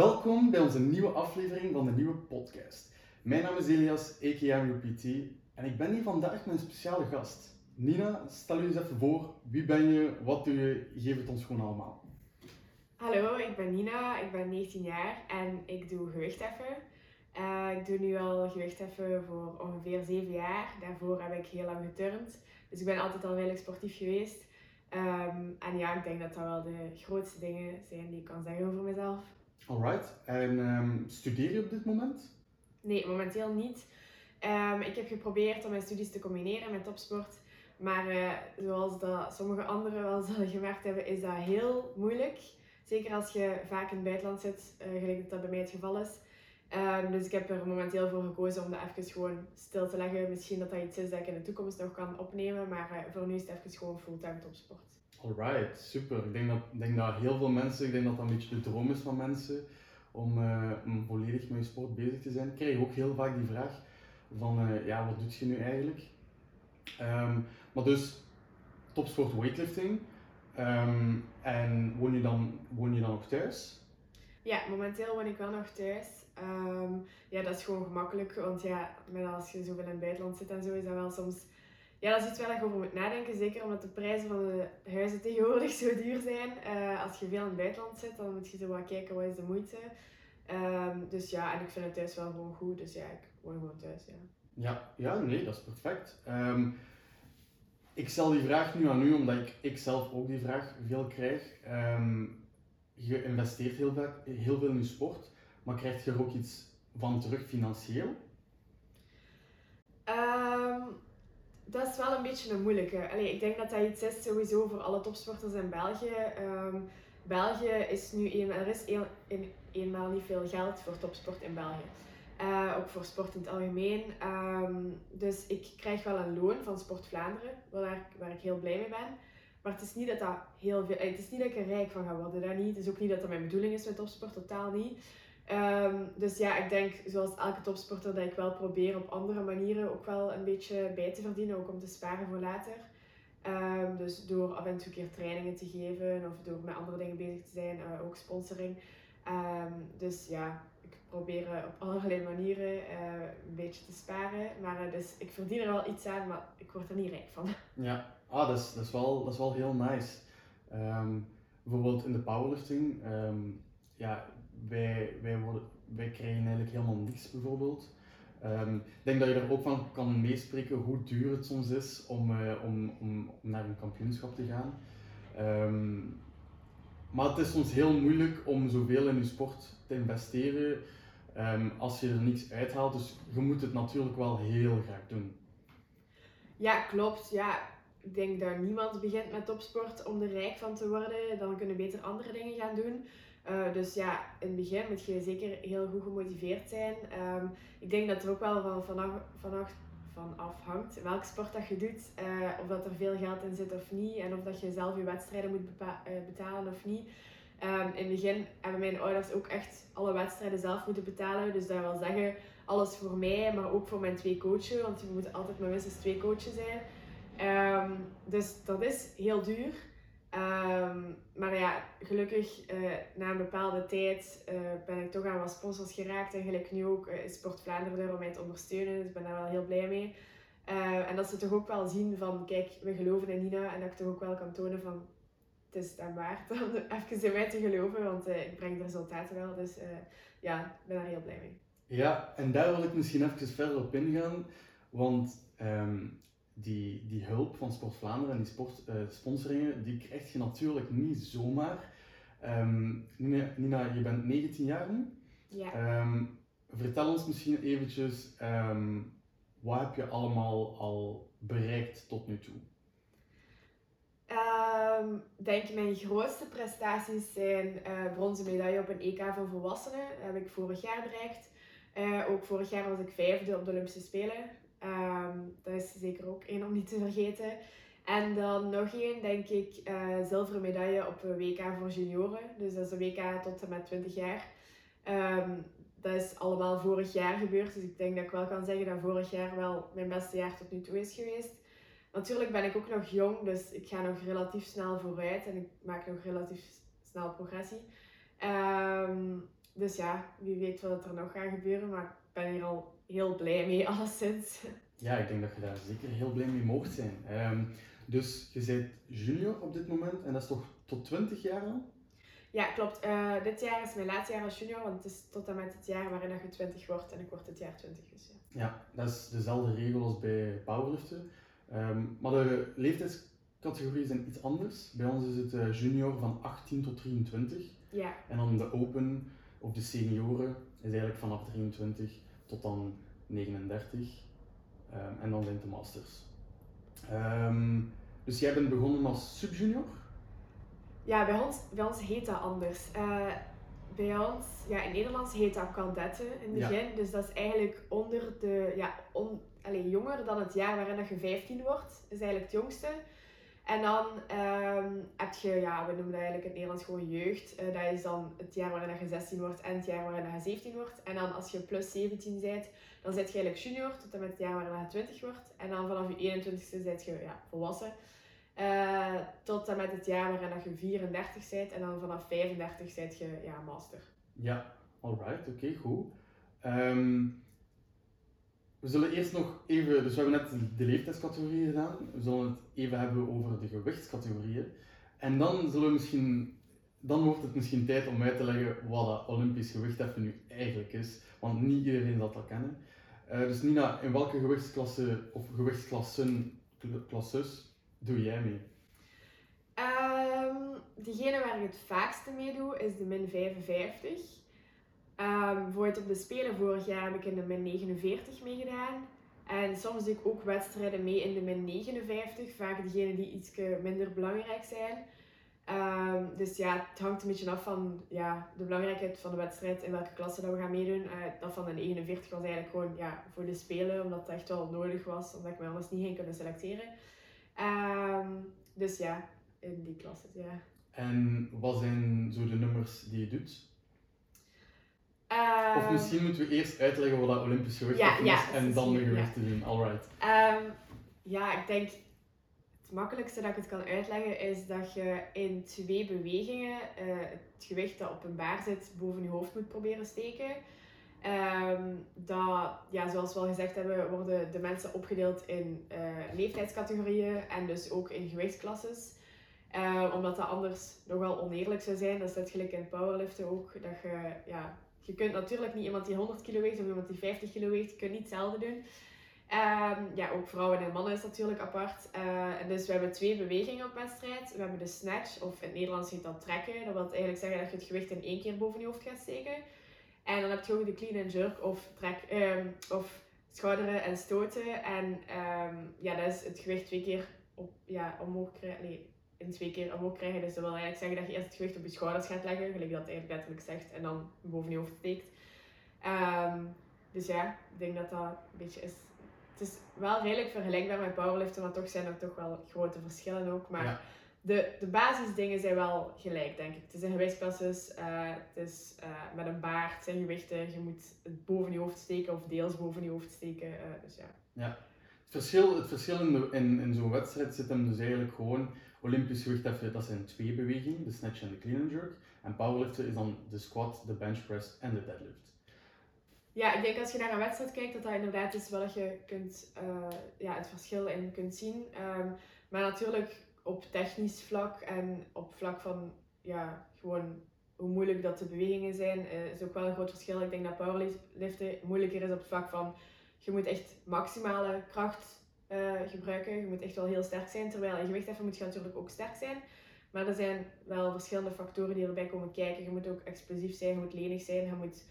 Welkom bij onze nieuwe aflevering van de nieuwe podcast. Mijn naam is Elias, a.k.a. En ik ben hier vandaag met een speciale gast. Nina, stel je eens even voor. Wie ben je? Wat doe je? Geef het ons gewoon allemaal. Hallo, ik ben Nina, ik ben 19 jaar en ik doe gewichtheffen. Uh, ik doe nu al gewichtheffen voor ongeveer 7 jaar. Daarvoor heb ik heel lang geturnd. Dus ik ben altijd al redelijk sportief geweest. Um, en ja, ik denk dat dat wel de grootste dingen zijn die ik kan zeggen over mezelf. Alright. En um, studeer je op dit moment? Nee, momenteel niet. Um, ik heb geprobeerd om mijn studies te combineren met topsport. Maar uh, zoals dat sommige anderen wel zullen gemerkt hebben, is dat heel moeilijk. Zeker als je vaak in het buitenland zit, uh, gelijk dat dat bij mij het geval is. Um, dus ik heb er momenteel voor gekozen om dat even gewoon stil te leggen. Misschien dat dat iets is dat ik in de toekomst nog kan opnemen, maar uh, voor nu is het even gewoon fulltime topsport. Alright, super. Ik denk dat, denk dat heel veel mensen, ik denk dat dat een beetje de droom is van mensen om, om volledig met je sport bezig te zijn. Ik krijg ook heel vaak die vraag van, ja, wat doet je nu eigenlijk? Um, maar dus, topsport weightlifting. Um, en woon je, dan, woon je dan nog thuis? Ja, momenteel woon ik wel nog thuis. Um, ja, dat is gewoon gemakkelijk, want ja, als je zoveel in het buitenland zit en zo, is dat wel soms... Ja, dat is iets waar je over moet nadenken, zeker omdat de prijzen van de huizen tegenwoordig zo duur zijn. Uh, als je veel in het buitenland zit, dan moet je zo wat kijken, wat is de moeite. Um, dus ja, en ik vind het thuis wel gewoon goed, dus ja, ik woon gewoon thuis, ja. Ja, ja nee, dat is perfect. Um, ik stel die vraag nu aan u, omdat ik, ik zelf ook die vraag veel krijg. Um, je investeert heel, vaak, heel veel in je sport, maar krijg je er ook iets van terug financieel? Dat is wel een beetje een moeilijke. Ik denk dat dat iets is sowieso voor alle topsporters in België. Um, België is nu een, er is een, een, eenmaal niet veel geld voor topsport in België. Uh, ook voor sport in het algemeen. Um, dus ik krijg wel een loon van Sport Vlaanderen, waar, waar ik heel blij mee ben. Maar het is niet dat dat heel veel. Het is niet dat ik er rijk van ga worden, dat niet. Het is ook niet dat dat mijn bedoeling is met topsport, totaal niet. Um, dus ja, ik denk zoals elke topsporter dat ik wel probeer op andere manieren ook wel een beetje bij te verdienen, ook om te sparen voor later. Um, dus door af en toe keer trainingen te geven of door met andere dingen bezig te zijn, uh, ook sponsoring. Um, dus ja, ik probeer uh, op allerlei manieren uh, een beetje te sparen. Maar dus ik verdien er wel iets aan, maar ik word er niet rijk van. Ja, ah, dat, is, dat, is wel, dat is wel heel nice. Bijvoorbeeld in de powerlifting, ja, wij, wij, krijgen eigenlijk helemaal niks bijvoorbeeld. Um, ik denk dat je er ook van kan meespreken hoe duur het soms is om, uh, om, om, naar een kampioenschap te gaan. Um, maar het is soms heel moeilijk om zoveel in je sport te investeren um, als je er niets uithaalt. Dus je moet het natuurlijk wel heel graag doen. Ja, klopt. Ja, ik denk dat niemand begint met topsport om er rijk van te worden. Dan kunnen beter andere dingen gaan doen. Uh, dus ja, in het begin moet je zeker heel goed gemotiveerd zijn. Um, ik denk dat er ook wel van, vanaf, vanaf, van afhangt welke sport dat je doet. Uh, of dat er veel geld in zit of niet. En of dat je zelf je wedstrijden moet uh, betalen of niet. Um, in het begin hebben mijn ouders ook echt alle wedstrijden zelf moeten betalen. Dus dat wil zeggen, alles voor mij, maar ook voor mijn twee coaches. Want we moeten altijd met minstens twee coaches zijn. Um, dus dat is heel duur. Um, maar ja, gelukkig uh, na een bepaalde tijd uh, ben ik toch aan wat sponsors geraakt. En gelijk nu ook uh, is Sport Vlaanderen er om mij te ondersteunen. Dus ik ben daar wel heel blij mee. en dat ze toch ook wel zien van, kijk, we geloven in Nina. En dat ik toch ook wel kan tonen van, het is het waard om even in mij te geloven. Want ik breng de resultaten wel. Dus ja, ik ben daar heel blij mee. Ja, en daar wil ik misschien even verder op ingaan. Want um, die, die hulp van Sport Vlaanderen en die sport, uh, sponsoringen, die krijg je natuurlijk niet zomaar. Um, Nina, Nina, je bent 19 jaar nu. Ja. Um, vertel ons misschien eventjes, um, wat heb je allemaal al bereikt tot nu toe? Ik denk mijn grootste prestaties zijn uh, bronzen medaille op een EK voor volwassenen. Dat heb ik vorig jaar bereikt. Uh, ook vorig jaar was ik vijfde op de Olympische Spelen. Um, dat is zeker ook één om niet te vergeten. En dan nog één, denk ik, uh, zilveren medaille op een WK voor junioren. Dus dat is een WK tot en met 20 jaar. Um, dat is allemaal vorig jaar gebeurd. Dus ik denk dat ik wel kan zeggen dat vorig jaar wel mijn beste jaar tot nu toe is geweest. Natuurlijk ben ik ook nog jong, dus ik ga nog relatief snel vooruit en ik maak nog relatief snel progressie. Um, dus ja, wie weet wat er nog gaat gebeuren, maar ik ben hier al heel blij mee, alleszins. Ja, ik denk dat je daar zeker heel blij mee mocht zijn. Ehm, dus je bent junior op dit moment en dat is toch tot 20 jaar al? Ja, klopt. Eh, dit jaar is mijn laatste jaar als junior, want het is tot en met het jaar waarin je 20 wordt en ik word dit jaar 20. Dus ja. ja, dat is dezelfde regel als bij powerliften. Ehm, maar de leeftijdscategorieën zijn iets anders. Bij ons is het uh, junior van 18 tot 23. Ja. En dan de open of de senioren is eigenlijk vanaf 23 tot dan 39. Ehm, en dan zijn de masters. Ehm, dus jij bent begonnen als subjunior? Ja, bij ons, bij ons heet dat anders. Uh, bij ons, ja, in Nederlands heet dat kadetten in het begin. Dus dat is eigenlijk onder de, ja, on, allez, jonger dan het jaar waarin dat je 15 wordt. is eigenlijk het jongste. En dan um, heb je, ja, we noemen dat eigenlijk in het Nederlands gewoon jeugd. Uh, dat is dan het jaar waarin je 16 wordt en het jaar waarin je 17 wordt. En dan als je plus 17 bent, dan zit je eigenlijk junior tot en met het jaar waarin je 20 wordt. En dan vanaf je 21ste zit je ja, volwassen. Uh, tot en met het jaar waarin je 34 bent. En dan vanaf 35 zit je ja, master. Ja, alright, oké, okay, goed. Um, we zullen eerst nog even, dus we hebben net de leeftijdscategorieën gedaan. We zullen het even hebben over de gewichtscategorieën. En dan zullen we misschien, dan wordt het misschien tijd om uit te leggen wat dat Olympisch gewichtheffen nu eigenlijk is. Want niet iedereen zal dat kennen. Uh, dus Nina, in welke gewichtsklasse of gewichtsklassen klasses doe jij mee? Um, degene waar ik het vaakste mee doe is de min 55. Um, bijvoorbeeld op de Spelen vorig jaar heb ik in de min 49 meegedaan. En soms doe ik ook wedstrijden mee in de min 59, vaak degene die iets minder belangrijk zijn. Um, dus ja, het hangt een beetje af van ja, de belangrijkheid van de wedstrijd, in welke klasse dat we gaan meedoen. Uh, dat van de 49 was eigenlijk gewoon ja, voor de Spelen, omdat het echt wel nodig was, omdat ik me anders niet ging kunnen selecteren. Um, dus ja, in die klasse, ja. En wat zijn zo de nummers die je doet? Of ehm, misschien moeten we eerst uitleggen wat dat Olympisch gewicht is en dan de gewichten doen. Alright. Um, ja, ik denk het makkelijkste dat ik het kan uitleggen is dat je in twee bewegingen uh, het gewicht dat op een baar zit boven je hoofd moet proberen steken. Um, dat, ja, zoals we al gezegd hebben, worden de mensen opgedeeld in uh, leeftijdscategorieën en dus ook in gewichtsklasses. Uh, omdat dat anders nogal oneerlijk zou zijn. Dat is net gelijk in powerliften ook. Dat je ja, je kunt natuurlijk niet iemand die 100 kilo weegt of iemand die 50 kilo weegt, je kunt niet hetzelfde doen. Um, ja, ook vrouwen en mannen is natuurlijk apart. Uh, dus we hebben twee bewegingen op wedstrijd. We hebben de snatch, of in het Nederlands heet dat trekken. Dat wil eigenlijk zeggen dat je het gewicht in één keer boven je hoofd gaat steken. En dan heb je ook de clean and jerk, of, trek, um, of schouderen en stoten. En um, ja, dat is het gewicht twee keer op, ja, omhoog krijgen. In twee keer omhoog krijgen. Dus dat wil eigenlijk zeggen dat je eerst het gewicht op je schouders gaat leggen, gelijk dat het eigenlijk letterlijk zegt, en dan boven je hoofd steekt. Um, dus ja, ik denk dat dat een beetje is. Het is wel redelijk vergelijkbaar met powerliften, maar toch zijn er toch wel grote verschillen ook. Maar de, de basisdingen zijn wel gelijk, denk ik. Het is een gewichtsklasses, uh, het is uh, met een baard, zijn gewichten, je moet het boven je hoofd steken of deels boven je hoofd steken. Uh, dus ja. ja. Het verschil, het verschil in, in, in zo'n wedstrijd zit hem dus eigenlijk gewoon Olympisch gewicht dat zijn twee bewegingen, de snatch en de clean and jerk. En powerliften is dan de squat, de bench press en de deadlift. Ja, ik denk als je naar een wedstrijd kijkt, dat dat inderdaad is wat je kunt, uh, ja, het verschil in kunt zien. Um, maar natuurlijk op technisch vlak en op vlak van ja, gewoon hoe moeilijk dat de bewegingen zijn, uh, is ook wel een groot verschil. Ik denk dat powerliften moeilijker is op het vlak van je moet echt maximale kracht uh, gebruiken. Je moet echt wel heel sterk zijn. Terwijl in gewichtheffen moet je natuurlijk ook sterk zijn. Maar er zijn wel verschillende factoren die erbij komen kijken. Je moet ook explosief zijn, je moet lenig zijn, je moet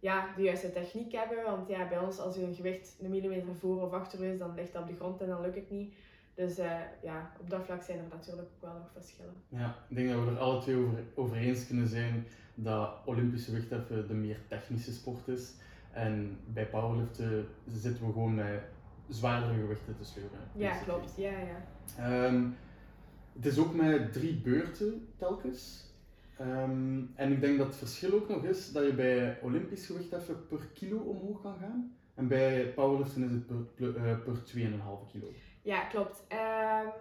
ja, de juiste techniek hebben. Want ja, bij ons, als je een gewicht een millimeter voor of achter is, dan ligt dat op de grond en dan lukt het niet. Dus uh, ja, op dat vlak zijn er natuurlijk ook wel nog verschillen. Ja, ik denk dat we er alle twee over, over eens kunnen zijn dat Olympische gewichtheffen de meer technische sport is. En bij powerliften zitten we gewoon met zwaardere gewichten te sleuren. Ja, klopt. Ja, ja. Um, het is ook met drie beurten telkens. Um, en ik denk dat het verschil ook nog is dat je bij Olympisch gewicht even per kilo omhoog kan gaan. En bij powerliften is het per, per, uh, per 2,5 kilo. Ja, klopt. Um,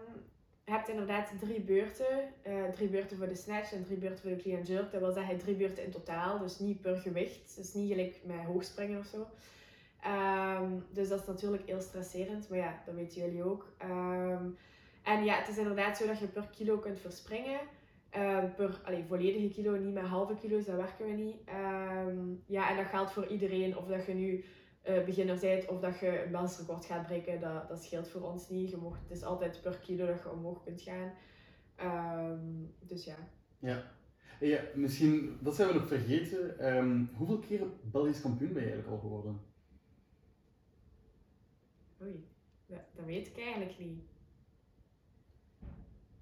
je hebt inderdaad drie beurten. Eh, drie beurten voor de snatch en drie beurten voor de clean and jerk. Dat wil zeggen drie beurten in totaal, dus niet per gewicht. Dus niet gelijk met hoogspringen of zo. Ehm, dus dat is natuurlijk heel stresserend, maar ja, dat weten jullie ook. Ehm, en ja, het is inderdaad zo dat je per kilo kunt verspringen. Uh, per allee, volledige kilo, niet met halve kilo's, dat werken we niet. ja, en dat geldt voor iedereen, of dat je nu uh, beginner bent of dat je een Belgisch record gaat breken, dat, dat scheelt voor ons niet. Je mocht, het is altijd per kilo dat je omhoog kunt gaan. Dus ja. Ja. ja. Misschien, dat zijn we nog vergeten. Hoeveel keer Belgisch kampioen ben je eigenlijk al geworden? Oei, dat, dat weet ik eigenlijk niet.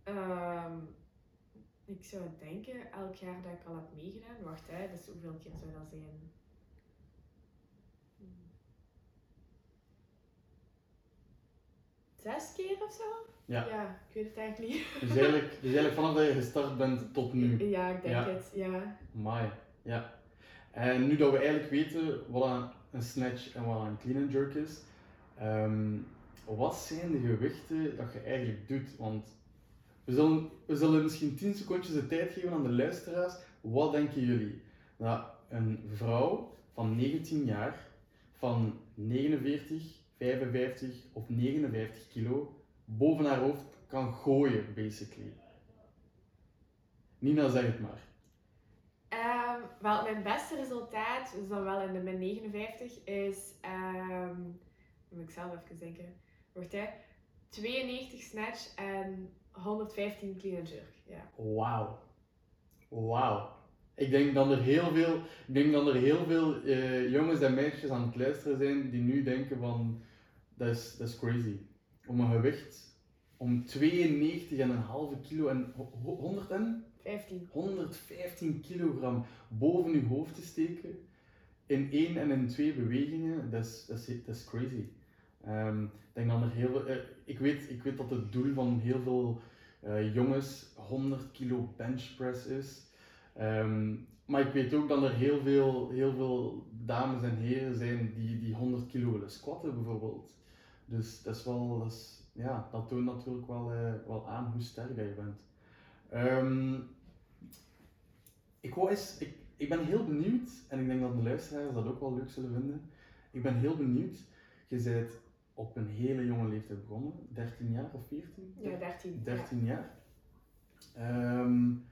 Um, ik zou denken, elk jaar dat ik al heb meegedaan. Wacht, hè, dus hoeveel keer zou dat zijn? zes keer of zo. Ja. ja, ik weet het eigenlijk niet. Dus eigenlijk, dus eigenlijk vanaf dat je gestart bent tot nu. Ja, ik denk het, ja. Mai, ja. En nu dat we eigenlijk weten wat een snatch en wat een clean and jerk is, um, wat zijn de gewichten dat je eigenlijk doet? Want we zullen, we zullen misschien 10 secondjes de tijd geven aan de luisteraars. Wat denken jullie? Dat een vrouw van 19 jaar, van 49 55 of 59 kilo boven haar hoofd kan gooien, basically. Nina, zeg het maar. Um, wel, mijn beste resultaat, dus dan wel in de min 59, is. Um, moet ik zelf even denken. Wacht hè. 92 snatch en 115 clean and jerk. Ja. Wauw. Wauw. Ik denk dat er heel veel, ik denk dat er heel veel uh, jongens en meisjes aan het luisteren zijn die nu denken van dat is, dat is crazy. Om een gewicht om 92,5 kilo en 100 en? 15. 115 kilogram boven je hoofd te steken in één en in twee bewegingen, dat is, dat is, dat is crazy. Um, denk dat er heel uh, ik, weet, ik weet dat het doel van heel veel uh, jongens 100 kilo benchpress is. Um, maar ik weet ook dat er heel veel, heel veel dames en heren zijn die, die 100 kilo willen squatten bijvoorbeeld. Dus dat is wel, ja, dat toont natuurlijk wel, uh, wel aan hoe sterk je bent. Um, ik, eens, ik, ik ben heel benieuwd, en ik denk dat de luisteraars dat ook wel leuk zullen vinden. Ik ben heel benieuwd, je bent op een hele jonge leeftijd begonnen, 13 jaar of 14? Ja, 13. 13 jaar. Um,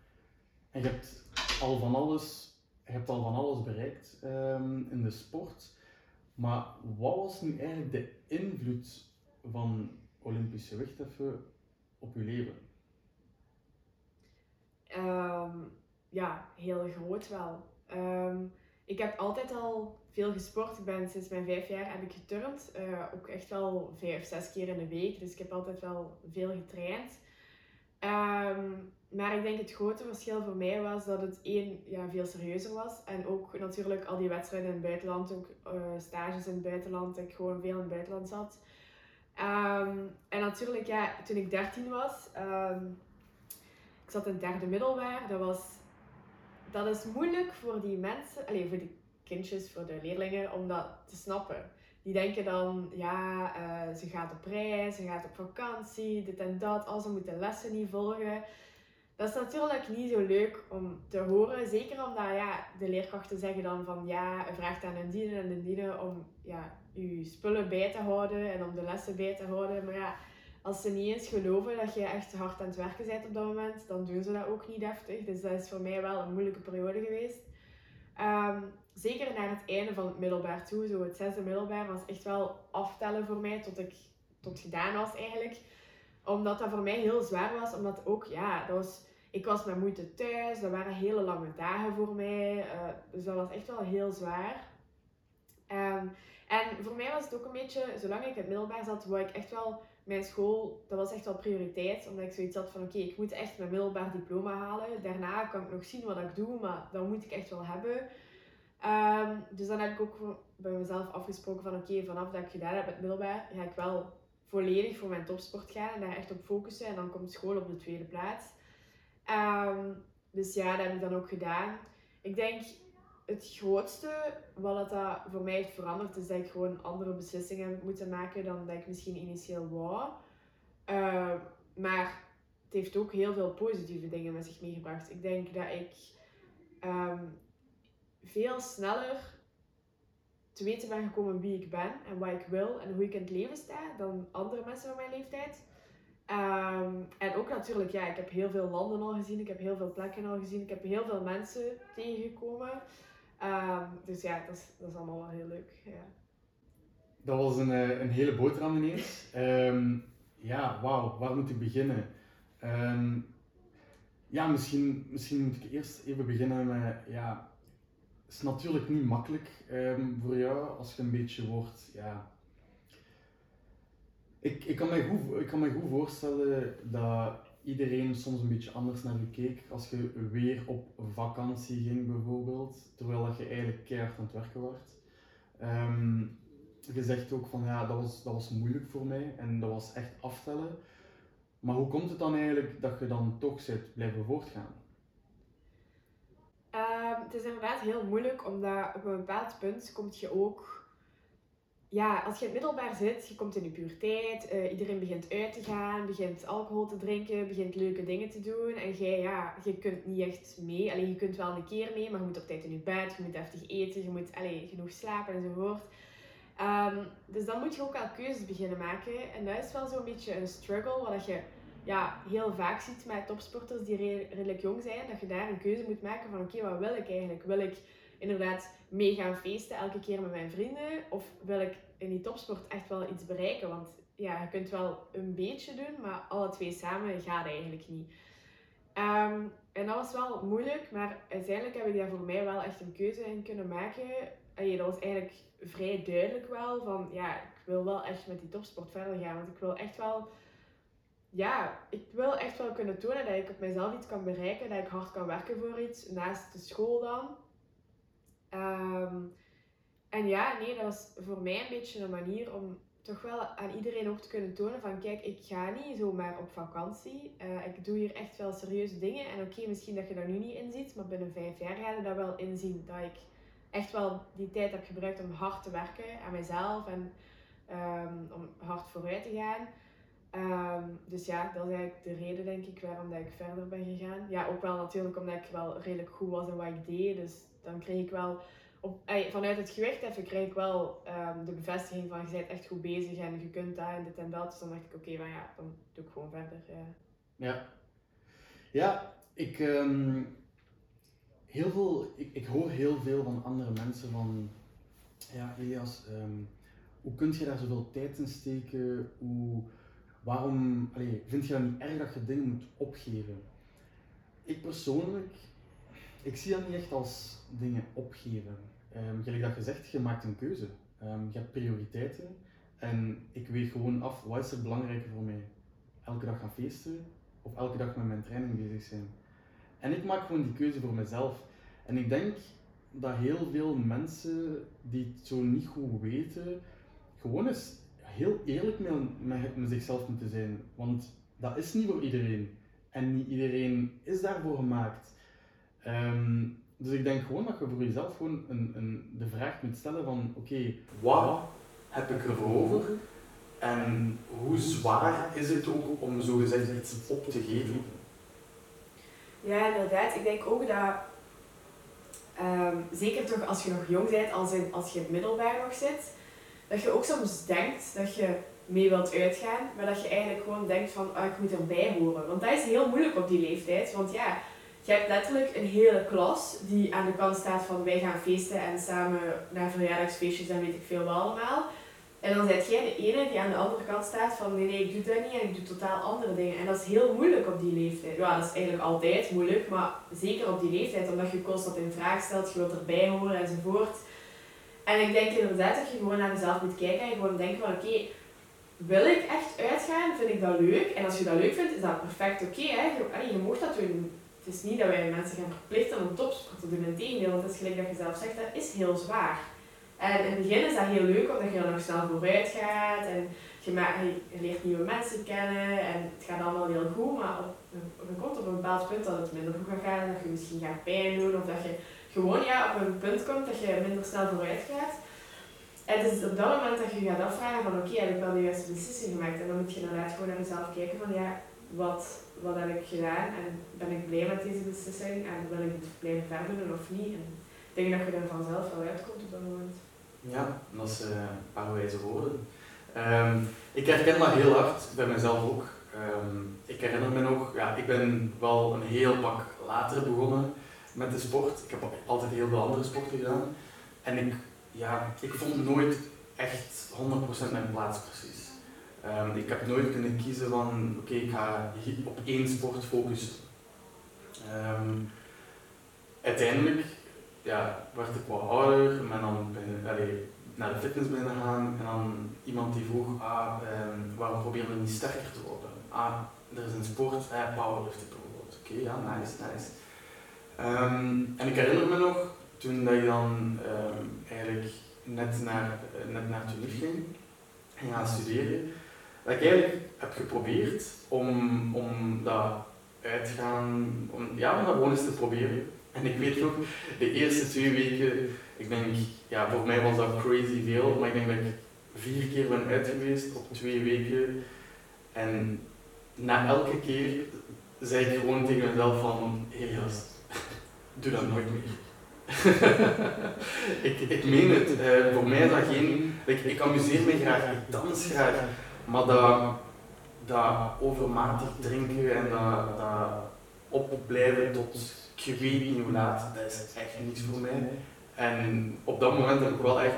en je hebt al van alles, je hebt al van alles bereikt um, in de sport. Maar wat was nu eigenlijk de invloed van Olympische wichtheffen op je leven? Um, ja, heel groot wel. Um, ik heb altijd al veel gesport. Ik ben sinds mijn vijf jaar heb ik geturnd. Uh, ook echt wel vijf, zes keer in de week. Dus ik heb altijd wel veel getraind. Um, maar ik denk het grote verschil voor mij was dat het één ja, veel serieuzer was. En ook natuurlijk al die wedstrijden in het buitenland, ook uh, stages in het buitenland, dat ik gewoon veel in het buitenland zat. Um, en natuurlijk, ja, toen ik 13 was, um, ik zat in het derde middelbaar. Dat, was, dat is moeilijk voor die mensen, alleen voor die kindjes, voor de leerlingen, om dat te snappen. Die denken dan, ja, uh, ze gaat op reis, ze gaat op vakantie, dit en dat, al ze moeten lessen niet volgen. Dat is natuurlijk niet zo leuk om te horen. Zeker omdat ja, de leerkrachten zeggen dan van ja, vraagt aan een dienen en een dienen om ja, je spullen bij te houden en om de lessen bij te houden. Maar ja, als ze niet eens geloven dat je echt hard aan het werken bent op dat moment, dan doen ze dat ook niet deftig. Dus dat is voor mij wel een moeilijke periode geweest. Um, zeker naar het einde van het middelbaar toe, zo het zesde middelbaar, was echt wel aftellen voor mij tot ik tot gedaan was eigenlijk omdat dat voor mij heel zwaar was, omdat ook, ja, dat was, ik was met moeite thuis, dat waren hele lange dagen voor mij, uh, dus dat was echt wel heel zwaar. Um, en voor mij was het ook een beetje, zolang ik in het middelbaar zat, wou ik echt wel mijn school, dat was echt wel prioriteit. Omdat ik zoiets had van, oké, ik moet echt mijn middelbaar diploma halen. Daarna kan ik nog zien wat ik doe, maar dat moet ik echt wel hebben. Um, dus dan heb ik ook bij mezelf afgesproken van, oké, vanaf dat ik gedaan heb met middelbaar, ga ik wel volledig voor mijn topsport gaan en daar echt op focussen. En dan komt school op de tweede plaats. Um, dus ja, dat heb ik dan ook gedaan. Ik denk het grootste wat dat voor mij heeft veranderd, is dat ik gewoon andere beslissingen heb moeten maken dan dat ik misschien initieel wou. Uh, maar heeft ook heel veel positieve dingen met zich meegebracht. Ik denk dat ik ehm, veel sneller te weten ben gekomen wie ik ben en wat ik wil en hoe ik in het leven sta dan andere mensen van mijn leeftijd. Ehm, en ook natuurlijk, ja, ik heb heel veel landen al gezien, ik heb heel veel plekken al gezien, ik heb heel veel mensen tegengekomen. Ehm, dus ja, dat is, dat is allemaal wel heel leuk. Ja. Dat was een, eh, een hele boterham ineens. Um, ja, wauw, waar moet ik beginnen? ja, misschien, misschien moet ik eerst even beginnen met, ja, het is natuurlijk niet makkelijk voor jou als je een beetje wordt, ja, ik, ik, kan me goed, ik kan me goed voorstellen dat iedereen soms een beetje anders naar je keek als je weer op vakantie ging bijvoorbeeld, terwijl dat je eigenlijk keihard aan het werken was. Um, je zegt ook van ja, dat was, dat was moeilijk voor mij en dat was echt aftellen. Maar hoe komt het dan eigenlijk dat je dan toch zit blijven voortgaan? Um, het is inderdaad heel moeilijk, omdat op een bepaald punt komt je ook ja, als je in het middelbaar zit, je komt in je puberteit, uh, iedereen begint uit te gaan, begint alcohol te drinken, begint leuke dingen te doen. En jij, ja, je kunt niet echt mee. Alleen je kunt wel een keer mee, maar je moet op tijd in je bed, je moet heftig eten, je moet allee, genoeg slapen enzovoort. Um, dus dan moet je ook wel keuzes beginnen maken. En dat is wel zo'n beetje een struggle, wat je ja, heel vaak ziet met topsporters die redelijk jong zijn. Dat je daar een keuze moet maken van oké, wat wil ik eigenlijk? Wil ik inderdaad mee gaan feesten elke keer met mijn vrienden? Of wil ik in die topsport echt wel iets bereiken? Want ja, je kunt wel een beetje doen, maar alle twee samen gaat eigenlijk niet. Ehm, en dat was wel moeilijk, maar uiteindelijk heb ik daar voor mij wel echt een keuze in kunnen maken. Allee, dat was eigenlijk vrij duidelijk wel van ja, ik wil wel echt met die topsport verder gaan. Want ik wil echt wel, ja, ik wil echt wel kunnen tonen dat ik op mezelf iets kan bereiken, dat ik hard kan werken voor iets, naast de school dan. Ehm, en ja, nee, dat was voor mij een beetje een manier om toch wel aan iedereen ook te kunnen tonen van kijk, ik ga niet zomaar op vakantie. Uh, ik doe hier echt wel serieuze dingen. En oké, misschien dat je dat nu niet inziet, maar binnen vijf jaar ga je dat wel inzien. Dat ik echt wel die tijd heb gebruikt om hard te werken aan mezelf en ehm, om hard vooruit te gaan. Ehm, dus ja, dat is eigenlijk de reden denk ik waarom dat ik verder ben gegaan. Ja, ook wel natuurlijk omdat ik wel redelijk goed was in wat ik deed. Dus dan kreeg ik wel, vanuit het gewicht even, kreeg ik wel ehm, de bevestiging van je bent echt goed bezig en je kunt dat en dit en dat. Dus dan dacht ik oké, okay, ja, dan doe ik gewoon verder. Ja, ja. ja ik, ehm, heel veel, ik, hoor heel veel van andere mensen van, ja Elias, hoe kun je daar zoveel tijd in steken? Hoe waarom allee, vind je dat niet erg dat je dingen moet opgeven? Ik persoonlijk, ik zie dat niet echt als dingen opgeven. Um, gelijk dat je zegt, je maakt een keuze. Um, je hebt prioriteiten en ik weeg gewoon af, wat is er belangrijker voor mij? Elke dag gaan feesten of elke dag met mijn training bezig zijn? En ik maak gewoon die keuze voor mezelf. En ik denk dat heel veel mensen die het zo niet goed weten, gewoon eens heel eerlijk met, met, zichzelf moeten zijn. Want dat is niet voor iedereen. En niet iedereen is daarvoor gemaakt. Ehm, dus ik denk gewoon dat je voor jezelf gewoon een, een, de vraag moet stellen van oké, wat heb ik ervoor over? En hoe zwaar is het ook om zogezegd iets op te geven? Ja, inderdaad. Ik denk ook dat, um, zeker toch als je nog jong bent, als, in, als je in het middelbaar nog zit, dat je ook soms denkt dat je mee wilt uitgaan, maar dat je eigenlijk gewoon denkt van, ah, ik moet erbij horen. Want dat is heel moeilijk op die leeftijd, want ja, je hebt letterlijk een hele klas die aan de kant staat van wij gaan feesten en samen naar verjaardagsfeestjes en weet ik veel wel allemaal. En dan zit jij de ene die aan de andere kant staat van nee, nee, ik doe dat niet en ik doe totaal andere dingen. En dat is heel moeilijk op die leeftijd. Ja, dat is eigenlijk altijd moeilijk, maar zeker op die leeftijd, omdat je constant in vraag stelt, je wilt erbij horen enzovoort. En ik denk inderdaad dat je gewoon naar jezelf moet kijken en gewoon denken van oké, wil ik echt uitgaan? Vind ik dat leuk? En als je dat leuk vindt, is dat perfect oké. Okay, je, je dat doen. Het is niet dat wij mensen gaan verplichten om topsport te doen. Integendeel, want het is gelijk dat je zelf zegt, dat is heel zwaar. En in het begin is dat heel leuk, omdat je er nog snel vooruit gaat. En je, je leert nieuwe mensen kennen en het gaat allemaal heel goed. Maar op, er komt op een bepaald punt dat het minder goed gaat gaan. Dat je misschien gaat pijn doen of dat je gewoon ja, op een punt komt dat je minder snel vooruit gaat. En het is op dat moment dat je gaat afvragen van oké, heb ik wel de juiste beslissing gemaakt? En dan moet je inderdaad gewoon naar jezelf kijken van ja, wat wat heb ik gedaan en ben ik blij met deze beslissing en wil ik het blijven verder doen of niet. En ik denk dat je er vanzelf wel uitkomt op dat moment. Ja, dat is eh, een paar wijze woorden. Ehm, ik herken dat heel hard, bij mezelf ook. Ehm, ik herinner me nog, ja, ik ben wel een heel pak later begonnen met de sport. Ik heb altijd heel veel andere sporten gedaan. En ik, ja, ik vond nooit echt 100% mijn plaats precies. Ehm, ik heb nooit kunnen kiezen van, oké, ik ga op één sport focussen. uiteindelijk ja, werd ik wat ouder en dan ben, allee, naar de fitness binnen gaan en dan iemand die vroeg, ah, um, waarom probeer je niet sterker te worden? Ah, er is een sport, eh, powerlifting bijvoorbeeld. Oké, ja, nice, nice. Ehm, en ik herinner me nog, toen dat je dan eigenlijk net naar, uh, net naar Tunif ging en gaan studeren, dat ik eigenlijk heb geprobeerd om, om dat uitgaan, om, ja, om dat gewoon eens te proberen. En ik weet nog, de eerste twee weken, ik denk, ja, voor mij was dat crazy veel, maar ik denk dat ik vier keer ben uit geweest op twee weken. En na elke keer zei ik gewoon tegen mezelf van, hé doe dat nooit meer. ik, ik meen het, uh, voor mij is dat geen, ik, ik amuseer me graag, ik dans graag, maar dat, dat overmatig drinken en dat, dat opblijven tot je weet niet hoe laat, dat is echt niets voor mij. En op dat moment heb ik wel echt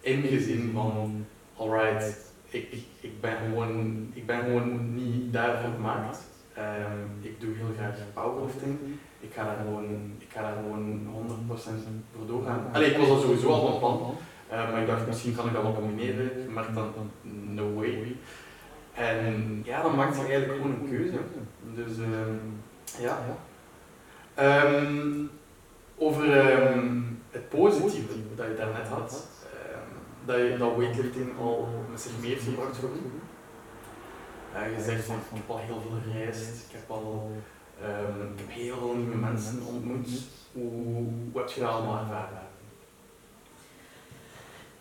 ingezien van, alright, ik, ik, ben gewoon, ik ben gewoon niet daarvoor gemaakt. Um, ik doe heel graag powerlifting. Ik ga daar gewoon, ik ga daar gewoon 100% voor doorgaan. Allee, ik was al sowieso al van plan, uh, maar ik dacht misschien kan ik dat wel combineren, maar dan no way. En ja, dan maakt zich eigenlijk gewoon een keuze. Dus um, ja. Um, over um, het positieve dat je daarnet had, dat, je, dat weightlifting al met zich mee heeft gebracht voor u. Uh, je zegt van, ik heb al heel veel gereisd, ik heb al ik heb heel veel nieuwe mensen ontmoet. Hoe, hoe heb je dat allemaal ervaren?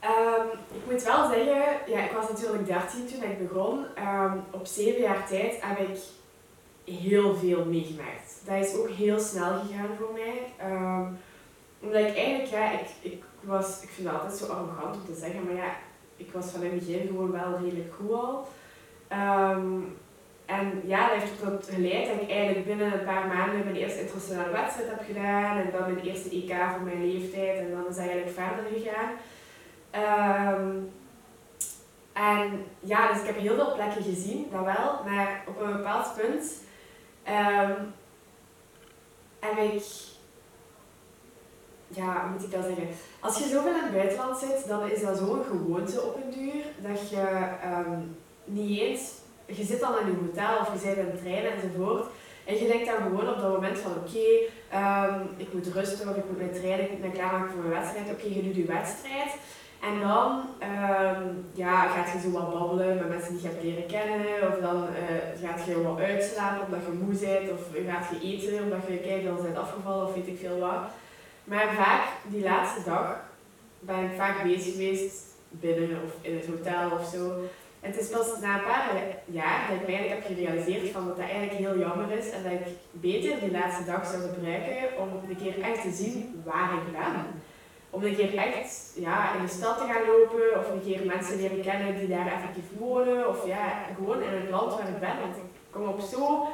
Um, ik moet wel zeggen, ja, ik was natuurlijk 13 toen ik begon. Um, op 7 jaar tijd heb ik heel veel meegemaakt. Dat is ook heel snel gegaan voor mij. Um, omdat ik eigenlijk, ja, ik, ik was, ik vind het altijd zo arrogant om te zeggen, maar ja, ik was van het begin gewoon wel redelijk goed al. En ja, dat heeft ertoe geleid dat ik eigenlijk binnen een paar maanden mijn eerste internationale wedstrijd heb gedaan. En dan mijn eerste EK voor mijn leeftijd. En dan is het eigenlijk verder gegaan. Um, en ja, dus ik heb heel veel plekken gezien, dat wel. Maar op een bepaald punt um, heb ik... Ja, hoe moet ik dat zeggen? Als je zoveel in het buitenland zit, dan is dat zo'n gewoonte op een duur. Dat je um, niet eens je zit dan in een hotel of je zit in een trein enzovoort. En je denkt dan gewoon op dat moment van oké, ik moet rusten of ik moet mijn trainen, ik moet me klaarmaken voor mijn wedstrijd. Oké, okay, je doet je wedstrijd. En dan um, ja, gaat je zo wat babbelen met mensen die je hebt leren kennen. Of dan uh, gaat je wat uitslapen omdat je moe bent. Of gaat je eten omdat je kijkt al bent afgevallen of weet ik veel wat. Maar vaak, die laatste dag, ben ik vaak bezig geweest binnen of in het hotel of zo. En het is pas na een paar jaar dat ik eigenlijk heb gerealiseerd van dat dat eigenlijk heel jammer is en dat ik beter die laatste dag zou gebruiken om een keer echt te zien waar ik ben. Om een keer echt ja, in de stad te gaan lopen of een keer mensen leren kennen die daar effectief wonen of ja, gewoon in het land waar ik ben. Want ik kom op zo...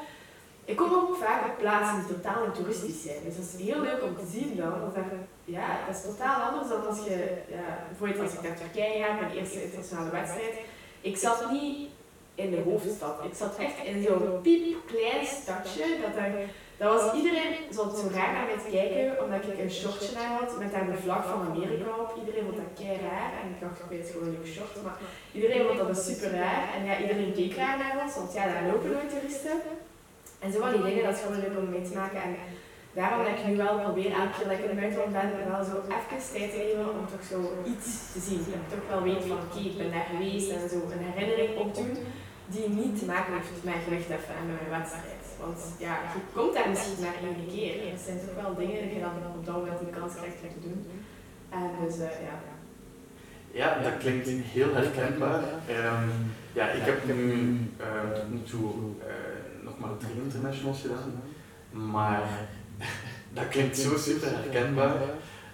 Ik kom ook vaak op plaatsen die totaal niet toeristisch zijn. Dus dat is heel leuk om te zien dan. Dat, ja, dat is totaal anders dan als je, ja, bijvoorbeeld als ik naar Turkije ga, mijn eerste internationale wedstrijd ik zat niet in de hoofdstad. Ik zat echt in zo'n piepklein stadje. Dat, er, dat was iedereen zat zo raar naar te kijken, omdat ik een shortje aan had met daar de vlag van Amerika op. Iedereen vond dat kei raar. En ik dacht, oké, het is gewoon een short. Maar iedereen vond dat dus super raar. En ja, iedereen keek raar naar ons, want ja, daar lopen nooit toeristen. En zo van die dingen, dat is gewoon leuk om mee te maken. En daarom dat ik nu wel probeer, elke keer dat ik in het buitenland ben, wel zo even tijd te geven om toch zo iets te zien. Dat ik toch wel weet van oké, ik ben daar geweest en zo een herinnering opdoen die niet te maken heeft met gewicht even en met mijn wedstrijd. Want ja, je komt daar misschien maar één keer. Er zijn toch wel dingen die je dan op dat moment de kans krijgt om te doen. En dus uh, ja. Ja, dat klinkt heel herkenbaar. Um, ja, ik heb nu uh, tot nu toe uh, nog maar drie internationals gedaan. Maar dat klinkt zo super herkenbaar.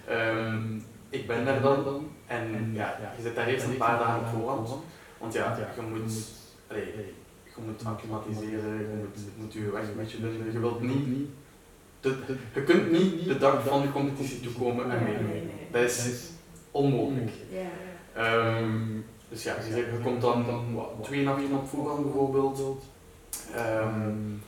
Ehm, ik ben daar dan en ja, je zit daar eerst een paar dagen op voorhand. Want ja, je moet, allee, je moet acclimatiseren, je moet, je moet je weg een beetje vinden. Je wilt niet, de, je kunt niet de dag van de competitie toekomen en meedoen. Dat is onmogelijk. Um, dus ja, je, je komt dan, dan wat, twee nachten op voorhand bijvoorbeeld. Um,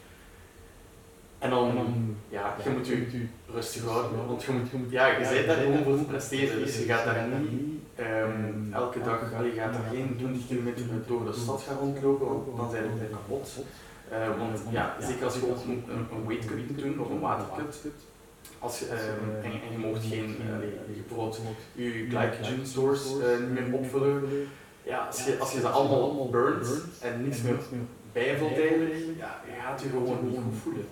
en dan, ja, je moet je rustig houden, want je moet, je moet ja, je bent daar gewoon voor te presteren, dus je gaat daar niet um, elke dag, je gaat daar geen 20 kilometer door de stad gaan rondlopen, want dan zijn we kapot. Uh, want ja, zeker als je ook een, een weight cut moet doen of een watercut, als je, uh, en, en, je mocht geen, uh, je je glycogen stores niet meer opvullen, ja, als je, als je ze allemaal burnt en niets meer bijvult eigenlijk, ja, je gaat je gewoon niet goed voelen.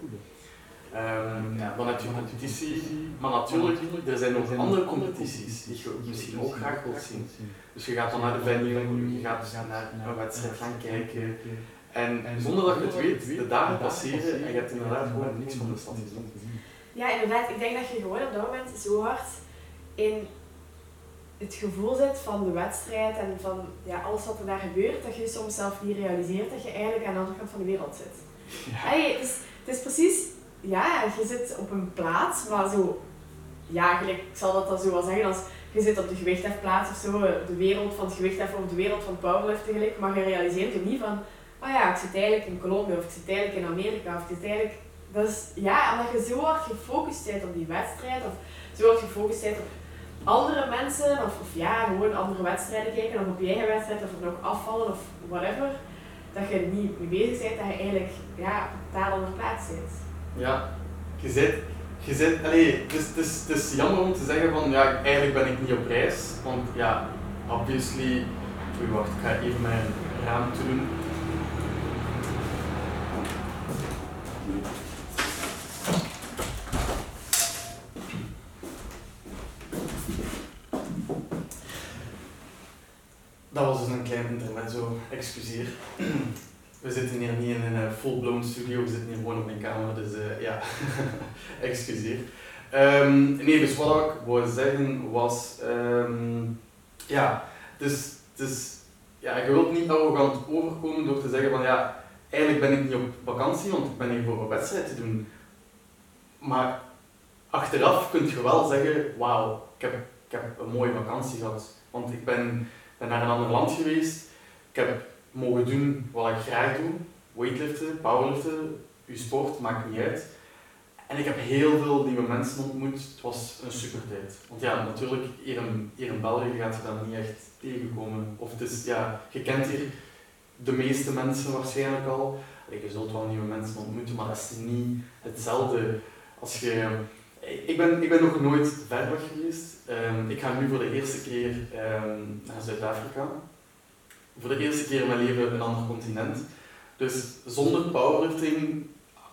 Um, ja, dan heb je competitie, maar natuurlijk, er zijn nog andere competities die je misschien ook graag wilt zien. Dus je gaat dan naar de venue, je gaat naar een wedstrijd gaan kijken. En zonder dat je het weet, de dagen passeren en je hebt inderdaad gewoon niks van de stad gezien. Ja, inderdaad. Ik denk dat je gewoon op dat moment zo hard in het gevoel zit van de wedstrijd en van ja, alles wat er daar gebeurt, dat je soms zelf niet realiseert dat je eigenlijk aan de andere kant van de wereld zit. Ja. Hey, het, is, het is precies ja, je zit op een plaats, maar zo, ja, gelijk, ik zal dat dan zo wel zeggen, als je zit op de gewichthefplaats of zo, de wereld van het gewichtheffen of de wereld van powerliften gelijk, maar je realiseert je niet van, oh ja, ik zit eigenlijk in Colombia of ik zit eigenlijk in Amerika of ik zit eigenlijk, dat ja, omdat je zo hard gefocust bent op die wedstrijd of zo hard gefocust bent op andere mensen of, ja, gewoon andere wedstrijden kijken of op je eigen wedstrijd of nog afvallen of whatever, dat je niet mee bezig bent, dat je eigenlijk ja, op een totaal plaats zit. Ja, je zit, je zit, allee, het is, het, jammer om te zeggen van, ja, eigenlijk ben ik niet op reis, want ja, obviously, oei, wacht, ik ga even mijn raam doen. Dat was dus een klein intermezzo, excuseer we zitten hier niet in een full-blown studio, we zitten hier gewoon op mijn kamer, dus uh, ja, excuseer. Um, nee, dus wat ik wou zeggen was, um, ja, dus, dus ja, je wilt niet arrogant overkomen door te zeggen van ja, eigenlijk ben ik niet op vakantie, want ik ben hier voor een wedstrijd te doen. Maar achteraf kun je wel zeggen, wauw, ik heb, ik heb een mooie vakantie gehad. Want ik ben, ben naar een ander land geweest, ik heb mogen doen wat ik graag doe. Weightliften, powerliften, je sport, maakt niet uit. En ik heb heel veel nieuwe mensen ontmoet. Het was een super tijd. Want ja, natuurlijk, hier in, hier in België gaat je dat niet echt tegenkomen. Of het is, ja, je kent hier de meeste mensen waarschijnlijk al. Je zult wel nieuwe mensen ontmoeten, maar dat is niet hetzelfde als je... Ik ben, ik ben nog nooit ver weg geweest. Um, ik ga nu voor de eerste keer um, naar Zuid-Afrika voor de eerste keer in mijn leven een ander continent. Dus zonder powerlifting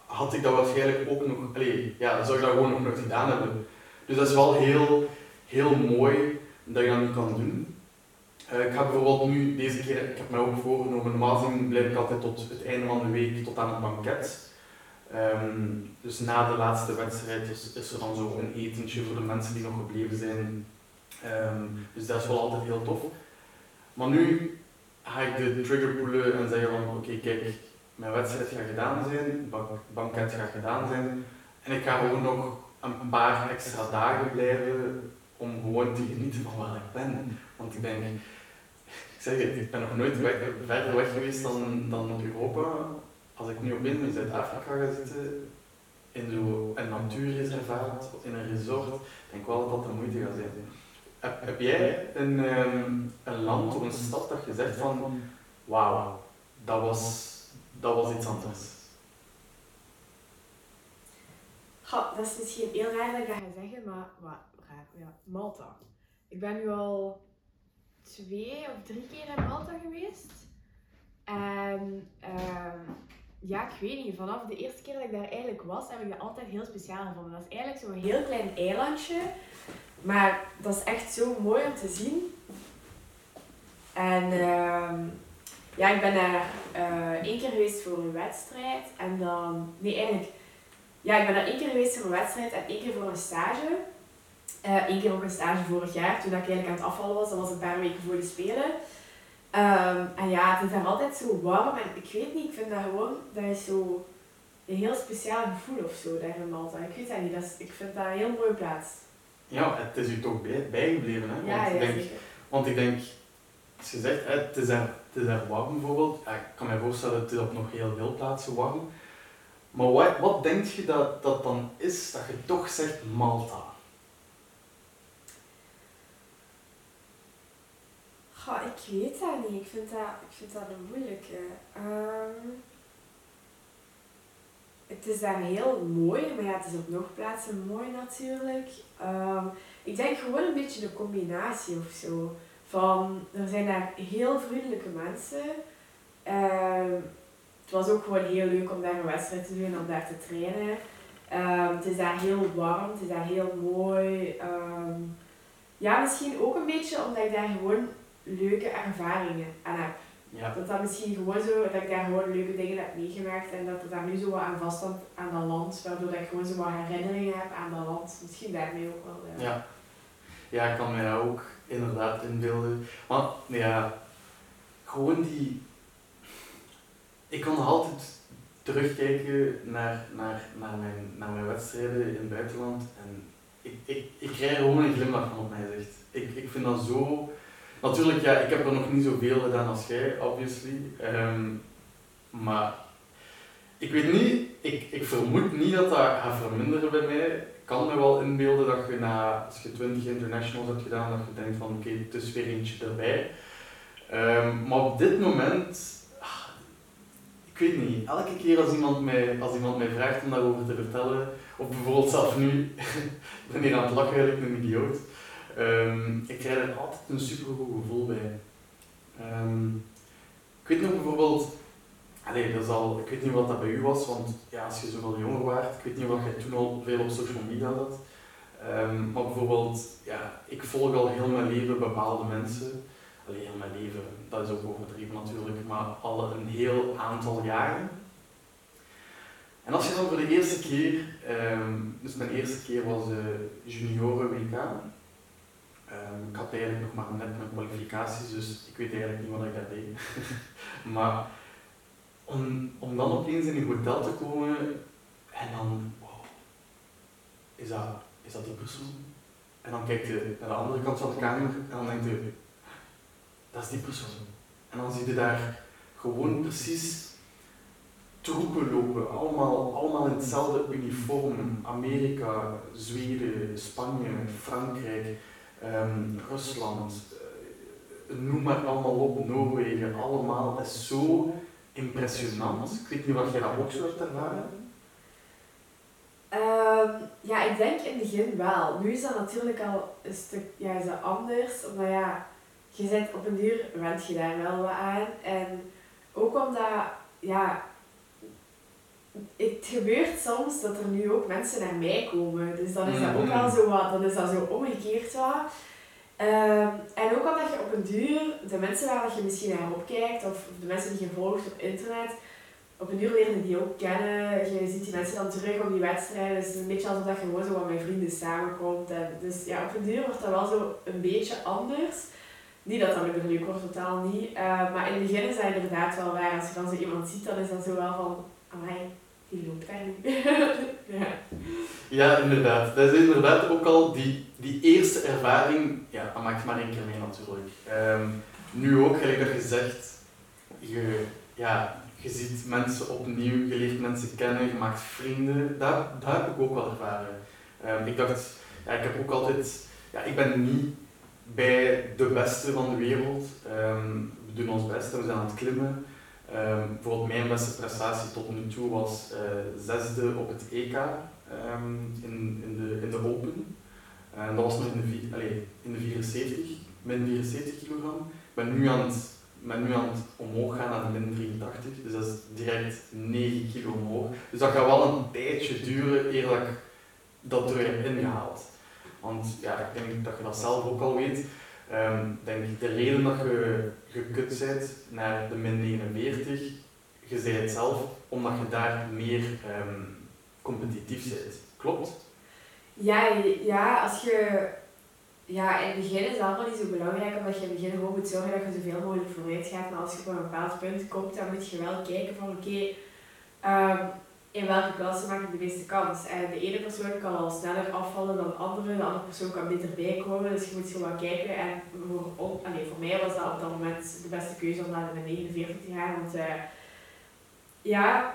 had ik dat waarschijnlijk ook nog, allee, ja, zou ik dat gewoon nog nooit gedaan hebben. Dus dat is wel heel, heel mooi dat je dat nu kan doen. Uh, ik ga bijvoorbeeld nu deze keer, ik heb mij ook voorgenomen, normaal blijf ik altijd tot het einde van de week, tot aan het banket. Um, dus na de laatste wedstrijd is, er dan zo een etentje voor de mensen die nog gebleven zijn. Um, dus dat is wel altijd heel tof. Maar nu ga ik de trigger poelen en zeggen van oké kijk, mijn wedstrijd gaat gedaan zijn, banket gaat gedaan zijn en ik ga gewoon nog een paar extra dagen blijven om gewoon te genieten van waar ik ben. Want ik denk, ik zeg het, ik ben nog nooit verder weg geweest dan, dan Europa. Als ik nu opeens in Zuid-Afrika ga zitten, in zo'n natuurreservaat, in een resort, denk ik wel dat dat de moeite gaat zijn. Heb, heb jij een, um, een land of een stad dat je zegt van wauw, dat was, dat was iets anders? Dat is misschien heel raar dat ik dat ga zeggen, maar wat, raar, ja, Malta. Ik ben nu al twee of drie keer in Malta geweest. En um, ja, ik weet niet, vanaf de eerste keer dat ik daar eigenlijk was, heb ik dat altijd heel speciaal gevonden. Dat is eigenlijk zo'n heel klein eilandje maar dat is echt zo mooi om te zien. En uh, Ja, ik ben daar eh, één keer geweest voor een wedstrijd en dan... Nee, eigenlijk... Ja, ik ben daar één keer geweest voor een wedstrijd en één keer voor een stage. Eén keer ook een stage vorig jaar, toen ik eigenlijk aan het afvallen was. Dat was een paar weken voor de Spelen. Ehm, en ja, het is daar altijd zo warm en ik weet niet, ik vind dat gewoon... Dat is zo een heel speciaal gevoel of zo daar in Malta. Ik weet dat niet, dat ik vind dat een heel mooie plaats. Ja, het is u toch bij, bijgebleven, hè? Want, ja, ik denk, want ik denk, als je zegt, hè, het, is daar, het is daar warm bijvoorbeeld, ja, ik kan me voorstellen, het is op nog heel veel plaatsen warm. Maar wat, wat denk je dat dat dan is dat je toch zegt Malta? Goh, ik weet dat niet. Ik vind dat, ik vind dat een moeilijke. Ehm, het is daar heel mooi, maar ja, het is op nog plaatsen mooi natuurlijk. Ehm, ik denk gewoon een beetje de combinatie of zo. Van, er zijn daar heel vriendelijke mensen. Ehm, het was ook gewoon heel leuk om daar een wedstrijd te doen, om daar te trainen. Ehm, het is daar heel warm, het is daar heel mooi. Ja, misschien ook een beetje omdat ik daar gewoon leuke ervaringen aan heb. Ja, Dat dat misschien gewoon zo, dat ik daar gewoon leuke dingen heb meegemaakt en dat er daar nu zo wat aan vaststand aan dat land, waardoor dat ik gewoon zo wat herinneringen heb aan dat land. Misschien daarmee ook wel. Ja. ja. Ik kan mij ook inderdaad inbeelden. Maar ja, gewoon die... Ik kan altijd terugkijken naar, naar, naar, mijn, naar mijn wedstrijden in het buitenland en ik, ik, ik krijg gewoon een glimlach van op mijn gezicht. Ik, ik vind dat zo... Natuurlijk, ja, ik heb er nog niet zoveel gedaan als jij, obviously. Ehm, maar ik weet niet, ik, ik vermoed niet dat dat gaat verminderen bij mij. Ik kan me wel inbeelden dat je na, als je 20 internationals hebt gedaan, dat je denkt van oké, het is weer eentje erbij. Ehm, maar op dit moment, ah, ik weet niet, elke keer als iemand, mij, als iemand mij vraagt om daarover te vertellen, of bijvoorbeeld zelf nu, ik ben hier aan het lachen eigenlijk een idioot, Ehm, ik krijg er altijd een supergoed gevoel bij. Ehm, ik weet nog bijvoorbeeld, allee, dat al, ik weet niet wat dat bij u was, want ja, als je zoveel jonger waart, ik weet niet wat jij toen al veel op social media zat. Ehm, maar bijvoorbeeld, ja, ik volg al heel mijn leven bepaalde mensen. Alleen heel mijn leven, dat is ook overdreven natuurlijk, maar al een heel aantal jaren. En als je dan voor de eerste keer, dus mijn eerste keer was uh, junioren WK, Um, ik had eigenlijk nog maar net mijn kwalificaties, dus ik weet eigenlijk niet wat ik daar deed. maar om, om dan opeens in een hotel te komen en dan, wow, is dat, is dat die persoon? En dan kijk je naar de andere kant van de kamer en dan denk je, dat is die persoon. En dan zie je daar gewoon precies troepen lopen, allemaal, allemaal in hetzelfde uniform. Amerika, Zweden, Spanje, Frankrijk um, Rusland, uh, noem maar allemaal op, Noorwegen, allemaal. Dat is zo impressionant. Ik weet niet wat jij dat ook zo hebt ervaren. Um, ja, ik denk in het begin wel. Nu is dat natuurlijk al een stuk ja, is dat anders, omdat ja, je zit op een duur, wend je daar wel wat aan. En ook omdat, ja, het gebeurt soms dat er nu ook mensen naar mij komen. Dus dan is dat ook wel zo wat, dan is dat zo omgekeerd wat. Um, en ook omdat je op een duur, de mensen waar je misschien naar opkijkt, of de mensen die je volgt op internet, op een duur leren die ook kennen. Je ziet die mensen dan terug op die wedstrijden. Dus het is een beetje alsof je gewoon zo wat met vrienden samenkomt. En dus ja, op een duur wordt dat wel zo een beetje anders. Niet dat dat nu leuk wordt, totaal niet. Uh, maar in het begin is dat inderdaad wel waar. Als je dan zo iemand ziet, dan is dat zo wel van, amai, die loopt nu. ja. ja, inderdaad. Dat is inderdaad ook al die, die eerste ervaring, ja, dat maakt maar één keer mee natuurlijk. Um, nu ook, gelijk dat je zegt, je, ja, je ziet mensen opnieuw, je leert mensen kennen, je maakt vrienden. Dat, dat heb ik ook wel ervaren. Um, ik dacht, ja, ik heb ook altijd, ja, ik ben niet bij de beste van de wereld. Um, we doen ons best en we zijn aan het klimmen. Um, bijvoorbeeld mijn beste prestatie tot nu toe was uh, zesde op het EK um, in, in, de, in de Open. En dat was nog in de, allez, in de 74, min 74 kilogram. Ik ben nu aan het, ben nu aan het omhoog gaan naar de min 83, dus dat is direct 9 kilo omhoog. Dus dat gaat wel een tijdje duren eer dat ik dat terug ingehaald. Want ja, ik denk dat je dat zelf ook al weet. Ehm, denk ik, de reden dat je gekut bent naar de min 49, je zei het zelf, omdat je daar meer ehm, competitief bent. Klopt? Ja, ja, als je... Ja, in het begin is het allemaal niet zo belangrijk, omdat je in het begin gewoon moet zorgen dat je zoveel mogelijk vooruit gaat. Maar als je op een bepaald punt komt, dan moet je wel kijken van oké, ehm, in welke klasse maak ik de meeste kans. En de ene persoon kan al sneller afvallen dan de andere, de andere persoon kan beter bijkomen. Dus je moet wat kijken. En voor, allez, voor mij was dat op dat moment de beste keuze om naar de 49 te gaan. Want uh, ja,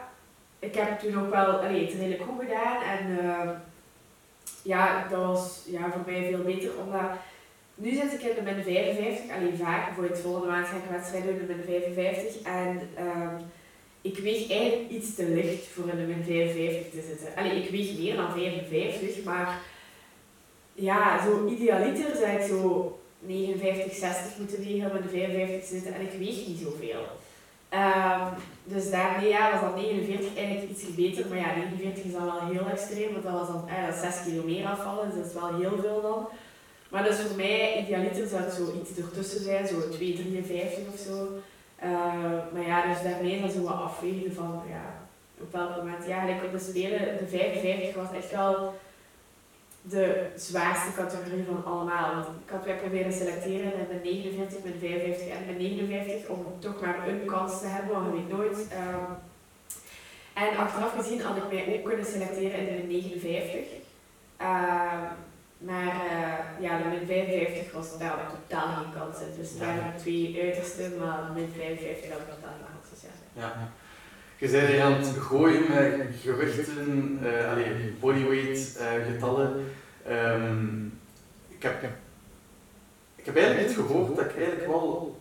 ik heb toen ook wel allee, het redelijk goed gedaan. En uh, ja, dat was ja, voor mij veel beter. Omdat nu zit ik in de min 55. Alleen vaak, voor het volgende maand ga ik een wedstrijd doen in de min 55. En um, ik weeg eigenlijk iets te licht voor in de min 55 te zitten. Allee, ik weeg meer dan 55, maar ja, zo idealiter zou ik zo 59, 60 moeten wegen om in de 55 te zitten en ik weeg niet zoveel. Um, dus daarmee ja, was dat 49 eigenlijk iets beter, maar ja, 49 is dan wel heel extreem, want dat was dan eh, 6 kilo meer afvallen, dus dat is wel heel veel dan. Maar dus voor mij, idealiter zou het zo iets ertussen zijn, zo 2,53 of zo. Uh, maar ja, dus daarmee is zo wat afwegen van ja, op welk moment. Ja, gelijk op de Spelen, de 55 was echt wel de zwaarste categorie van allemaal. Want ik had weer proberen selecteren en met 49, met 55 en met 59 om toch maar een kans te hebben, want je nooit. Um, en achteraf gezien had ik mij ook kunnen selecteren in de 59. Uh, maar uh, ja, de min 55 was daar totaal geen kans in. Dus daar waren twee uitersten, maar min 55 had ik totaal geen kans. Dus ja. ja. Je zei aan het gooien met gewichten, uh, allee, bodyweight uh, getallen. Um, ik, heb, ik heb eigenlijk iets gehoord dat ik eigenlijk wel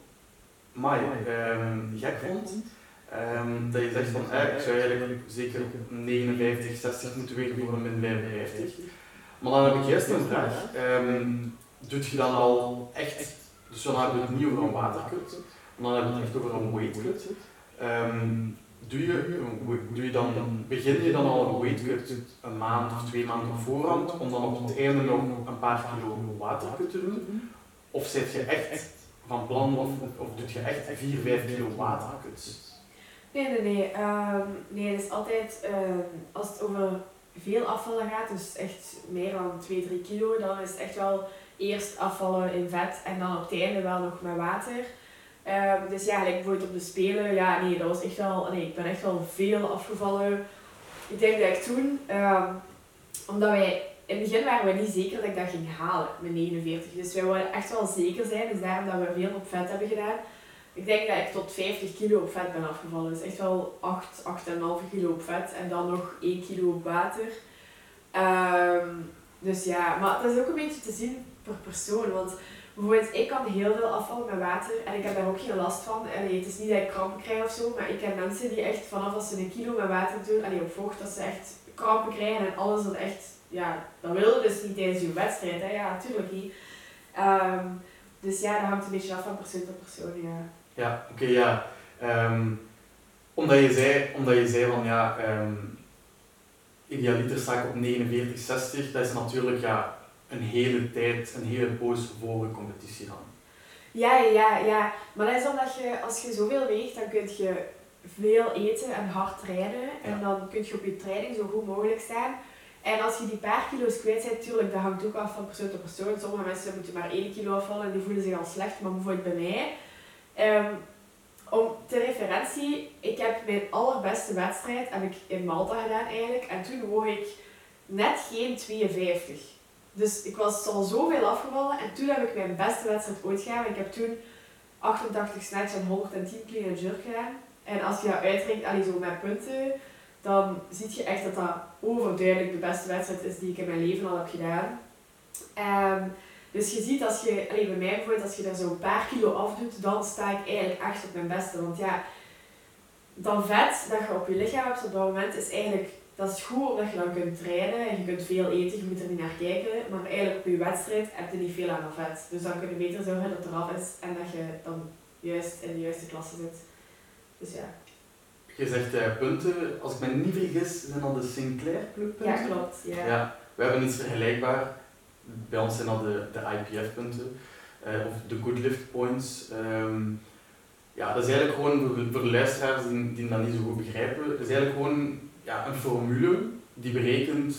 mai, um, gek vond. Um, dat je zegt van, eh, ik zou eigenlijk zeker 59, 60 moeten wegen voor een min 55. Maar dan heb ik juist een vraag. Um, doet je dan al echt, dus dan hebben we het niet over een waterkut, maar dan hebben we het echt over een weightcut. Um, doe je, doe je dan, begin je dan al een weightcut een maand of twee maanden voorhand, om dan op het einde nog een paar kilo waterkut te doen? Of zit je echt van plan, of, of, of doe je echt 4, 5 kilo waterkuts? Nee, nee, nee. Um, nee, het is altijd, um, als het over veel afvallen gaat, dus echt meer dan 2, 3 kilo, dan is echt wel eerst afvallen in vet en dan op het einde wel nog met water. Um, dus ja, like bijvoorbeeld op de Spelen, ja nee, dat was echt wel, nee, ik ben echt wel veel afgevallen. Ik denk dat ik toen, um, omdat wij, in het begin waren we niet zeker dat ik dat ging halen met 49. Dus wij wilden echt wel zeker zijn, dus daarom dat we veel op vet hebben gedaan. Ik denk dat ik tot 50 kilo op vet ben afgevallen. Dus echt wel 8, 8,5 kilo op vet en dan nog 1 kilo op water. Um, dus ja, maar dat is ook een beetje te zien per persoon. Want bijvoorbeeld, ik kan heel veel afvallen met water en ik heb daar ook geen last van. Allee, het is niet dat ik krampen krijg of zo, maar ik ken mensen die echt vanaf als ze een kilo met water doen, allee, op vocht, dat ze echt krampen krijgen en alles dat echt, ja, dat wil dus niet tijdens je wedstrijd. Hè? Ja, natuurlijk niet. Um, dus ja, dat hangt een beetje af van persoon tot persoon, ja. Ja, oké, okay, ja. Um, omdat, je zei, omdat je zei van ja, um, idealiter sta ik op 49, 60, dat is natuurlijk ja, een hele tijd, een hele poos voor een competitie dan. Ja, ja, ja. Maar dat is omdat je, als je zoveel weegt, dan kun je veel eten en hard trainen. En ja. dan kun je op je training zo goed mogelijk staan. En als je die paar kilo's kwijt bent, natuurlijk, dat hangt ook af van persoon tot persoon. Sommige mensen moeten maar 1 kilo afvallen en die voelen zich al slecht. Maar bijvoorbeeld bij mij, Um, om ter referentie, ik heb mijn allerbeste wedstrijd heb ik in Malta gedaan eigenlijk. En toen woog ik net geen 52. Dus ik was al zoveel afgevallen en toen heb ik mijn beste wedstrijd ooit gedaan. Ik heb toen 88 snatch en 110 clean and jerk gedaan. En als je dat uitrekent, allee, zo met punten, dan zie je echt dat dat overduidelijk de beste wedstrijd is die ik in mijn leven al heb gedaan. Um, dus je ziet als je, allee, bij mij bijvoorbeeld, als je daar zo een paar kilo afdoet, dan sta ik eigenlijk echt op mijn beste. Want ja, dan vet dat je op je lichaam hebt op dat moment is eigenlijk, dat is goed omdat je dan kunt trainen en je kunt veel eten, je moet er niet naar kijken. Maar eigenlijk op je wedstrijd heb je niet veel aan vet. Dus dan kun je beter zorgen dat het eraf is en dat je dan juist in de juiste klasse zit. Dus ja. Je zegt uh, punten, als ik me niet vergis, zijn dat de Sinclair Club punten? Ja, klopt. Ja. ja. We hebben iets vergelijkbaar bij ons zijn dat de, de IPF-punten. of de good lift points. Ehm, ja, dat is eigenlijk gewoon voor, de luisteraars die, die dat niet zo goed begrijpen, is eigenlijk gewoon ja, een formule die berekent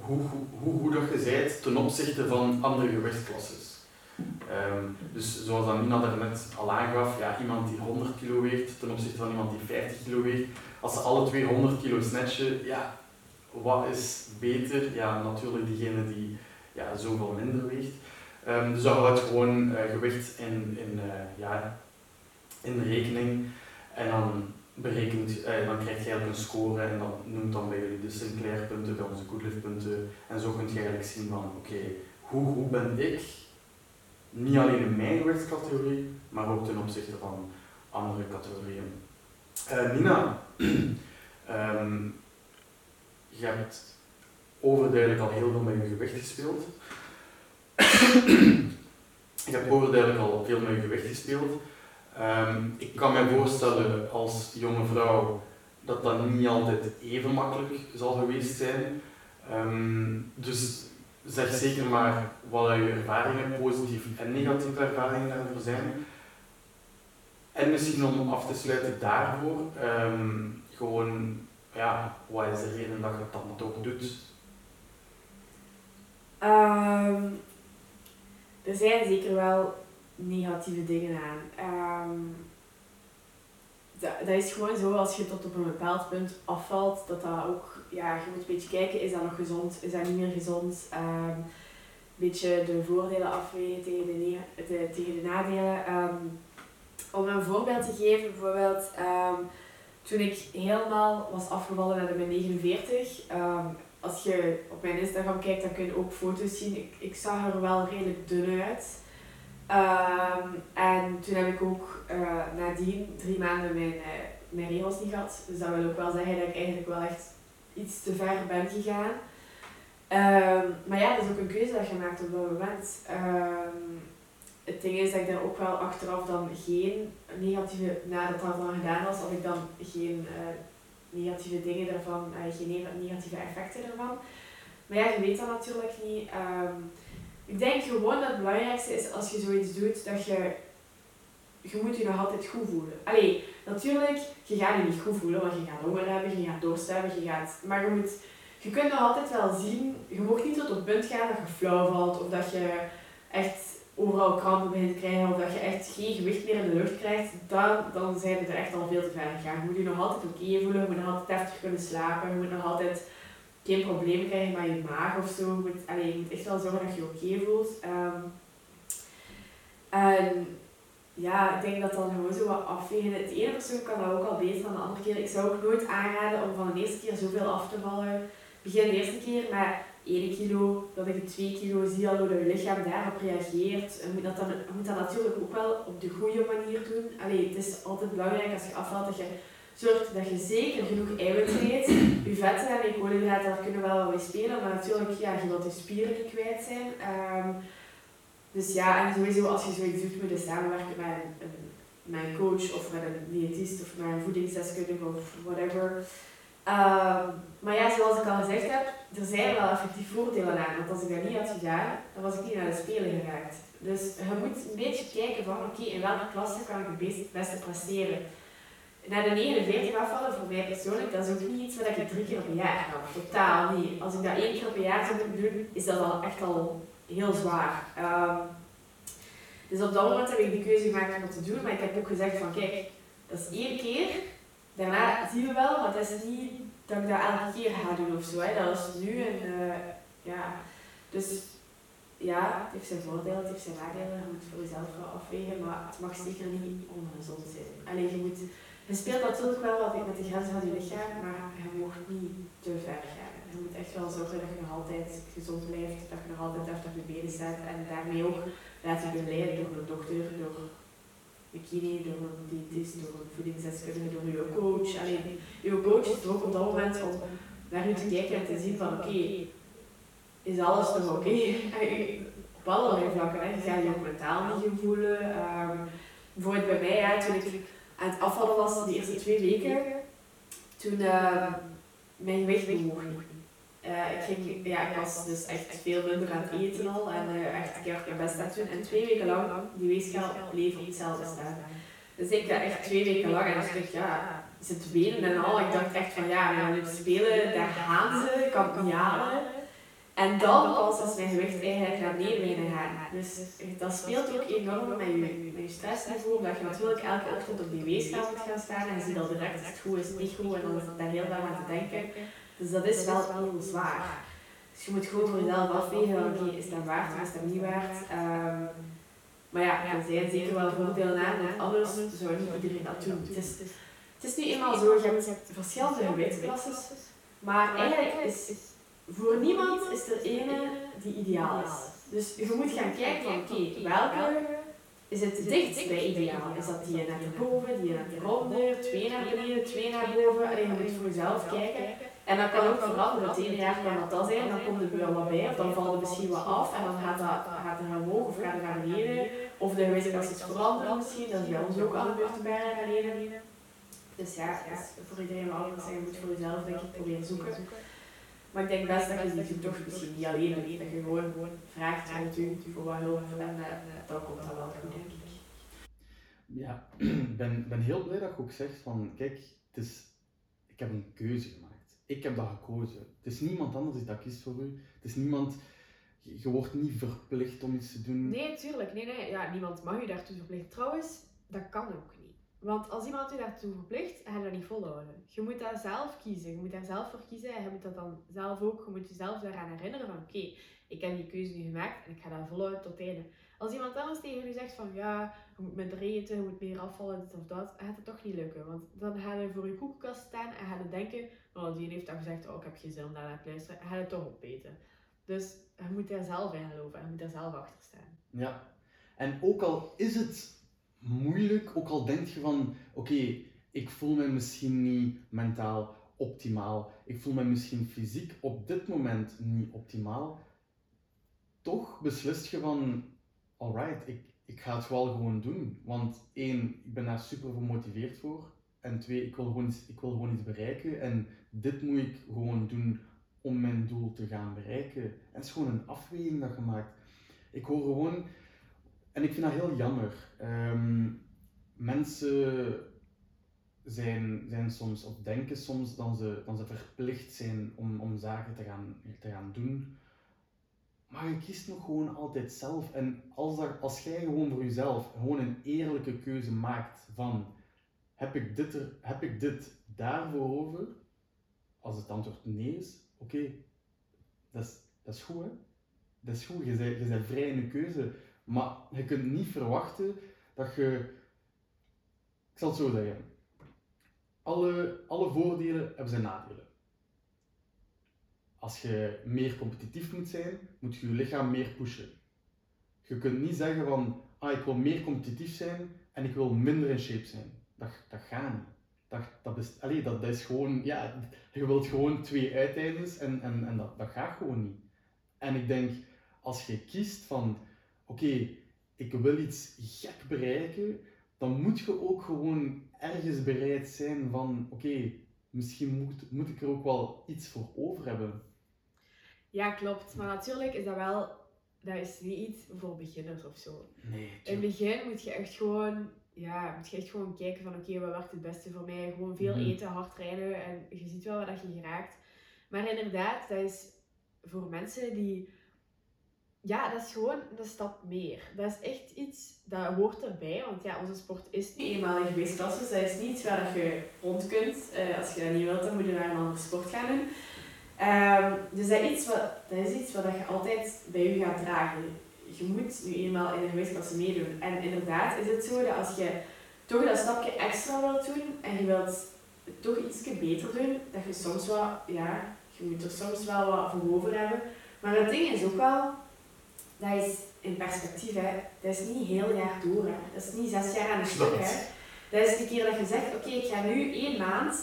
hoe, hoe, hoe goed je bent ten opzichte van andere gewichtsklassen. Ehm, dus zoals Amina daarnet al aangaf, ja, iemand die 100 kilo weegt ten opzichte van iemand die 50 kilo weegt, als ze alle twee 100 kilo snatchen, ja, wat is beter? Ja, natuurlijk diegene die ja, zoveel minder weegt. Um, dus dat houdt gewoon uh, gewicht in, in, uh, ja, in rekening en dan berekent, uh, dan krijg je eigenlijk een score en dat noemt dan bij jullie de Sinclair punten, bij onze Goodlift punten en zo kun je eigenlijk zien van oké, hoe goed ben ik niet alleen in mijn gewichtscategorie, maar ook ten opzichte van andere categorieën. Nina, um, je hebt overduidelijk al heel veel met je gewicht gespeeld. je hebt overduidelijk al veel met je gewicht gespeeld. Um, ik kan me voorstellen als jonge vrouw dat dat niet altijd even makkelijk zal geweest zijn. Um, dus zeg zeker maar wat je ervaringen, positieve en negatieve ervaringen daarvoor zijn. En misschien om af te sluiten daarvoor, um, gewoon, ja, wat is de reden dat je dat toch doet? Um, er zijn zeker wel negatieve dingen aan. Um, dat, dat is gewoon zo, als je tot op een bepaald punt afvalt, dat dat ook ja, je moet een beetje kijken, is dat nog gezond, is dat niet meer gezond? Um, een beetje de voordelen afwegen tegen de, tegen de nadelen. Om een voorbeeld te geven, bijvoorbeeld toen ik helemaal was afgevallen naar de 49, als je op mijn Instagram kijkt, dan kun je ook foto's zien. Ik, ik zag er wel redelijk dun uit. en toen heb ik ook uh, nadien drie maanden mijn, uh, mijn regels niet gehad. Dus dat wil ook wel zeggen dat ik eigenlijk wel echt iets te ver ben gegaan. Um, maar ja, dat is ook een keuze dat je maakt op dat moment. Um, het ding is dat ik daar ook wel achteraf dan geen negatieve, nadat dat dan gedaan was, had ik dan geen uh, negatieve dingen ervan, uh, geen negatieve effecten ervan. Maar ja, je weet dat natuurlijk niet. Um, ik denk gewoon dat het belangrijkste is als je zoiets doet, dat je, je moet je nog altijd goed voelen. Allee, Natuurlijk, je gaat je niet goed voelen, want je gaat honger hebben, je gaat dorst hebben, je gaat... Maar je moet... Je kunt nog altijd wel zien, je mag niet tot op het punt gaan dat je flauw valt, of dat je echt overal krampen begint te krijgen, of dat je echt geen gewicht meer in de lucht krijgt, dan, dan zijn we er echt al veel te ver gegaan. Je moet je nog altijd oké voelen, je moet nog altijd heftig kunnen slapen, je moet nog altijd geen probleem krijgen met je maag of zo. Je moet, allez, je moet echt wel zorgen dat je oké voelt. Um, en ja, ik denk dat dan gewoon zo wat afwegen. Het ene persoon kan dat ook al beter dan de andere keer. Ik zou ook nooit aanraden om van de eerste keer zoveel af te vallen. Begin de eerste keer met 1 kilo, dat ik 2 kilo zie al hoe je lichaam daarop reageert. Je moet dat, dan, moet dat natuurlijk ook wel op de goede manier doen. Allee, het is altijd belangrijk als je afvalt dat je zorgt dat je zeker genoeg eiwitten eet. Je vetten en je koolhydraten, daar kunnen wel mee spelen, maar natuurlijk, ja, je wilt je spieren niet kwijt zijn. Um, dus ja, en sowieso als je zoiets doet, moet je samenwerken met een, met een coach of met een diëtist of met een voedingsdeskundige of whatever. Um, maar ja, zoals ik al gezegd heb, er zijn wel effectief voordelen aan. Want als ik dat niet had gedaan, dan was ik niet naar de Spelen geraakt. Dus je moet een beetje kijken van, oké, in welke klasse kan ik het beste presteren. Naar de 49 afvallen, voor mij persoonlijk, dat is ook niet iets wat ik drie keer per jaar kan. Totaal niet. Als ik dat één keer per jaar zou moeten doen, is dat al echt al heel zwaar. Um, dus op dat moment heb ik de keuze gemaakt om dat te doen, maar ik heb ook gezegd van kijk, dat is één keer, daarna zien we wel, maar dat is niet dat ik dat elke keer ga doen of zo. Hè. Dat is nu en uh, ja, dus ja, het heeft zijn voordelen, het heeft zijn nadelen, je moet voor jezelf wel afwegen, maar het mag zeker niet ongezond zijn. Alleen je moet, je speelt natuurlijk wel wat met de grenzen van je lichaam, maar je mag niet te ver gaan je moet echt wel zorgen dat je nog altijd gezond blijft, dat je nog altijd deftig op je benen staat en daarmee ook laat je begeleiden door een dokter, door kine, door een diëtist, door een voedingsdeskundige, door je coach. Alleen, je coach is ook op dat moment om naar je te kijken en te zien van oké, is alles nog oké? Okay? op allerlei vlakken. Je gaat je ook mentaal niet voelen. Um, bijvoorbeeld bij mij, ja, toen ik aan het afvallen was de eerste twee weken, toen uh, mijn gewicht niet. Uh, ik, ging, ja, ik was dus echt veel minder aan het eten al en uh, echt keer mijn best aan het doen. En twee weken lang, die weegschaal bleef op hetzelfde staan. Dus ik dacht echt twee weken lang en ik dacht, ja, zit benen en al. Ik dacht echt van, ja, we gaan spelen, daar gaan ze. En dan pas is mijn gewicht eigenlijk naar beneden gaan. Dus dat speelt ook enorm met je, met stressniveau, omdat je natuurlijk elke ochtend op die weegschaal moet gaan staan en je ziet al direct, is het goed, is het niet goed, en dan is het daar heel lang aan te denken. Dus dat is wel heel zwaar. Dus je moet gewoon voor jezelf afwegen, oké, is dat waard of is dat niet waard? Um, maar ja, er zijn zeker wel voordelen aan, want anders zou niet iedereen dat doen. Het is, het is nu eenmaal zo, je hebt verschillende gewichtsklassen, maar eigenlijk is voor niemand is er ene die ideaal is. Dus je moet gaan kijken van oké, welke is het dichtst bij ideaal? Is dat die naar boven, die naar eronder, twee naar beneden, twee naar boven? Alleen je moet voor jezelf kijken. En dat kan ook veranderen. Het ene jaar kan dat dat zijn, dan komt er wel wat bij, of dan valt het misschien wat af en dan gaat, dat, gaat het naar omhoog of gaat het naar beneden. Of de gewichtklasse iets veranderen misschien, dat is bij ons ook aan de beurt bij naar beneden. Dus ja, is voor iedereen wel anders en je moet voor jezelf denk ik proberen zoeken. Maar ik denk best dat je die toch misschien niet alleen doet, dat je gewoon, gewoon vraagt aan u voor wat hulp en uh, dan komt dat wel goed, denk ik. Ja, ik ben, ben heel blij dat je ook zegt van, kijk, het is, ik heb een keuze gemaakt. Ik heb dat gekozen. Het is niemand anders die dat kiest voor u. Het is niemand, je wordt niet verplicht om iets te doen. Nee, tuurlijk. Nee, nee. Ja, niemand mag u daartoe verplichten. Trouwens, dat kan ook niet. Want als iemand u daartoe verplicht, ga je dat niet volhouden. Je moet daar zelf kiezen. Je moet daar zelf voor kiezen. En je moet dat dan zelf ook, je moet jezelf daaraan herinneren van oké, ik heb die keuze nu gemaakt en ik ga dat volhouden tot het einde. Als iemand anders tegen u zegt van ja, je moet minder eten, je moet meer afvallen, dit of dat, gaat het toch niet lukken. Want dan ga je voor je koekenkast staan en ga je denken, die heeft al gezegd, oh ik heb geen zin om te luisteren, en ga je toch opeten. Dus je moet daar zelf in geloven en je moet daar zelf achter staan. Ja, en ook al is het moeilijk, ook al denk je van, oké, ik voel me misschien niet mentaal optimaal, ik voel me misschien fysiek op dit moment niet optimaal, toch beslist je van, alright, ik, ik ga het wel gewoon doen. Want één, ik ben daar super gemotiveerd voor. En twee, ik wil, gewoon ik wil gewoon iets bereiken. En dit moet ik gewoon doen om mijn doel te gaan bereiken. En het is gewoon een afweging dat je maakt. Ik hoor gewoon en ik vind dat heel jammer. Ehm, mensen zijn, zijn soms, of denken soms, dat ze, dat ze verplicht zijn om, om zaken te gaan, te gaan doen. Maar je kiest nog gewoon altijd zelf. En als, als jij gewoon voor jezelf gewoon een eerlijke keuze maakt van heb ik dit, er, heb ik dit daarvoor over? Als het antwoord nee is, oké, dat, is, goed. Dat is goed, je bent, je bent vrij in de keuze. Maar je kunt niet verwachten dat je. Ik zal het zo zeggen. Alle, alle voordelen hebben zijn nadelen. Als je meer competitief moet zijn, moet je je lichaam meer pushen. Je kunt niet zeggen van, ah, ik wil meer competitief zijn en ik wil minder in shape zijn. Dat, dat gaat niet. Dat, dat, is, allez, dat, dat is gewoon, ja, je wilt gewoon twee uiteindes en, en, en dat, dat gaat gewoon niet. En ik denk, als je kiest van, oké, ik wil iets gek bereiken, dan moet je ook gewoon ergens bereid zijn van, oké, misschien moet, moet ik er ook wel iets voor over hebben. Ja, klopt. Maar natuurlijk is dat wel, dat is niet iets voor beginners of zo. Nee. In het begin moet je echt gewoon, ja, moet je echt gewoon kijken van, oké, wat werkt het beste voor mij? Gewoon veel mhm. eten, hard trainen en je ziet wel wat je geraakt. Maar inderdaad, dat is voor mensen die ja, dat is gewoon een stap meer. Dat is echt iets, dat hoort erbij. Want ja, onze sport is in gewichtsklasse. Dus dat is niet iets waar je rond kunt. Uh, als je dat niet wilt, dan moet je naar een andere sport gaan doen. Um, dus dat is, iets wat, dat is iets wat je altijd bij je gaat dragen. Je moet nu eenmaal in een gewichtsklasse meedoen. En inderdaad is het zo dat als je toch dat stapje extra wilt doen en je wilt toch iets beter doen, dat je soms wel, ja, je moet er soms wel wat voor over hebben. Maar het ding is ook wel, dat is in perspectief, hè. dat is niet heel jaar door. Hè. Dat is niet zes jaar aan een stuk. Hè. Dat is de keer dat je zegt, oké, ik ga nu één maand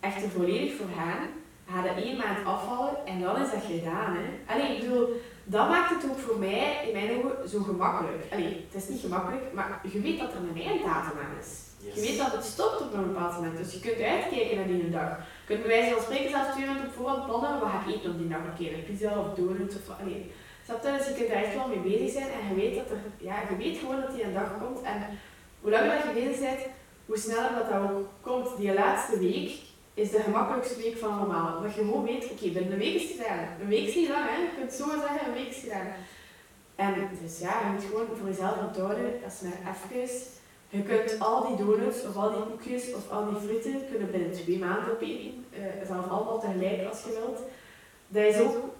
echt er volledig voor gaan. Ga dat één maand afvallen en dan is dat gedaan. Hè. Allee, ik bedoel, Dat maakt het ook voor mij, in mijn ogen, zo gemakkelijk. Allee, het is niet gemakkelijk, maar je weet dat er een einddatum aan is. Je weet dat het stopt op een bepaald moment, dus je kunt uitkijken naar die dag. Je kunt bij wijze van spreken zelfs twee minuten op voorhand plannen, wat ga ik eten op die dag? Oké, een pizza of donuts of allee. Snap je? Dus je kunt daar echt wel mee bezig zijn en je weet, dat er, ja, je weet gewoon dat die een dag komt. En hoe langer dat je bezig bent, hoe sneller dat, dat ook komt. Die laatste week is de gemakkelijkste week van allemaal. Dat je gewoon weet, oké, binnen een week is het gedaan. Een week is niet lang, hè. Je kunt zo zeggen, een week is het gedaan. En dus ja, je moet gewoon voor jezelf onthouden, dat is maar even. Je kunt al die donuts of al die koekjes of al die frieten kunnen binnen twee maanden opeten. Uh, zelfs allemaal tegelijk als je wilt. Dat is ook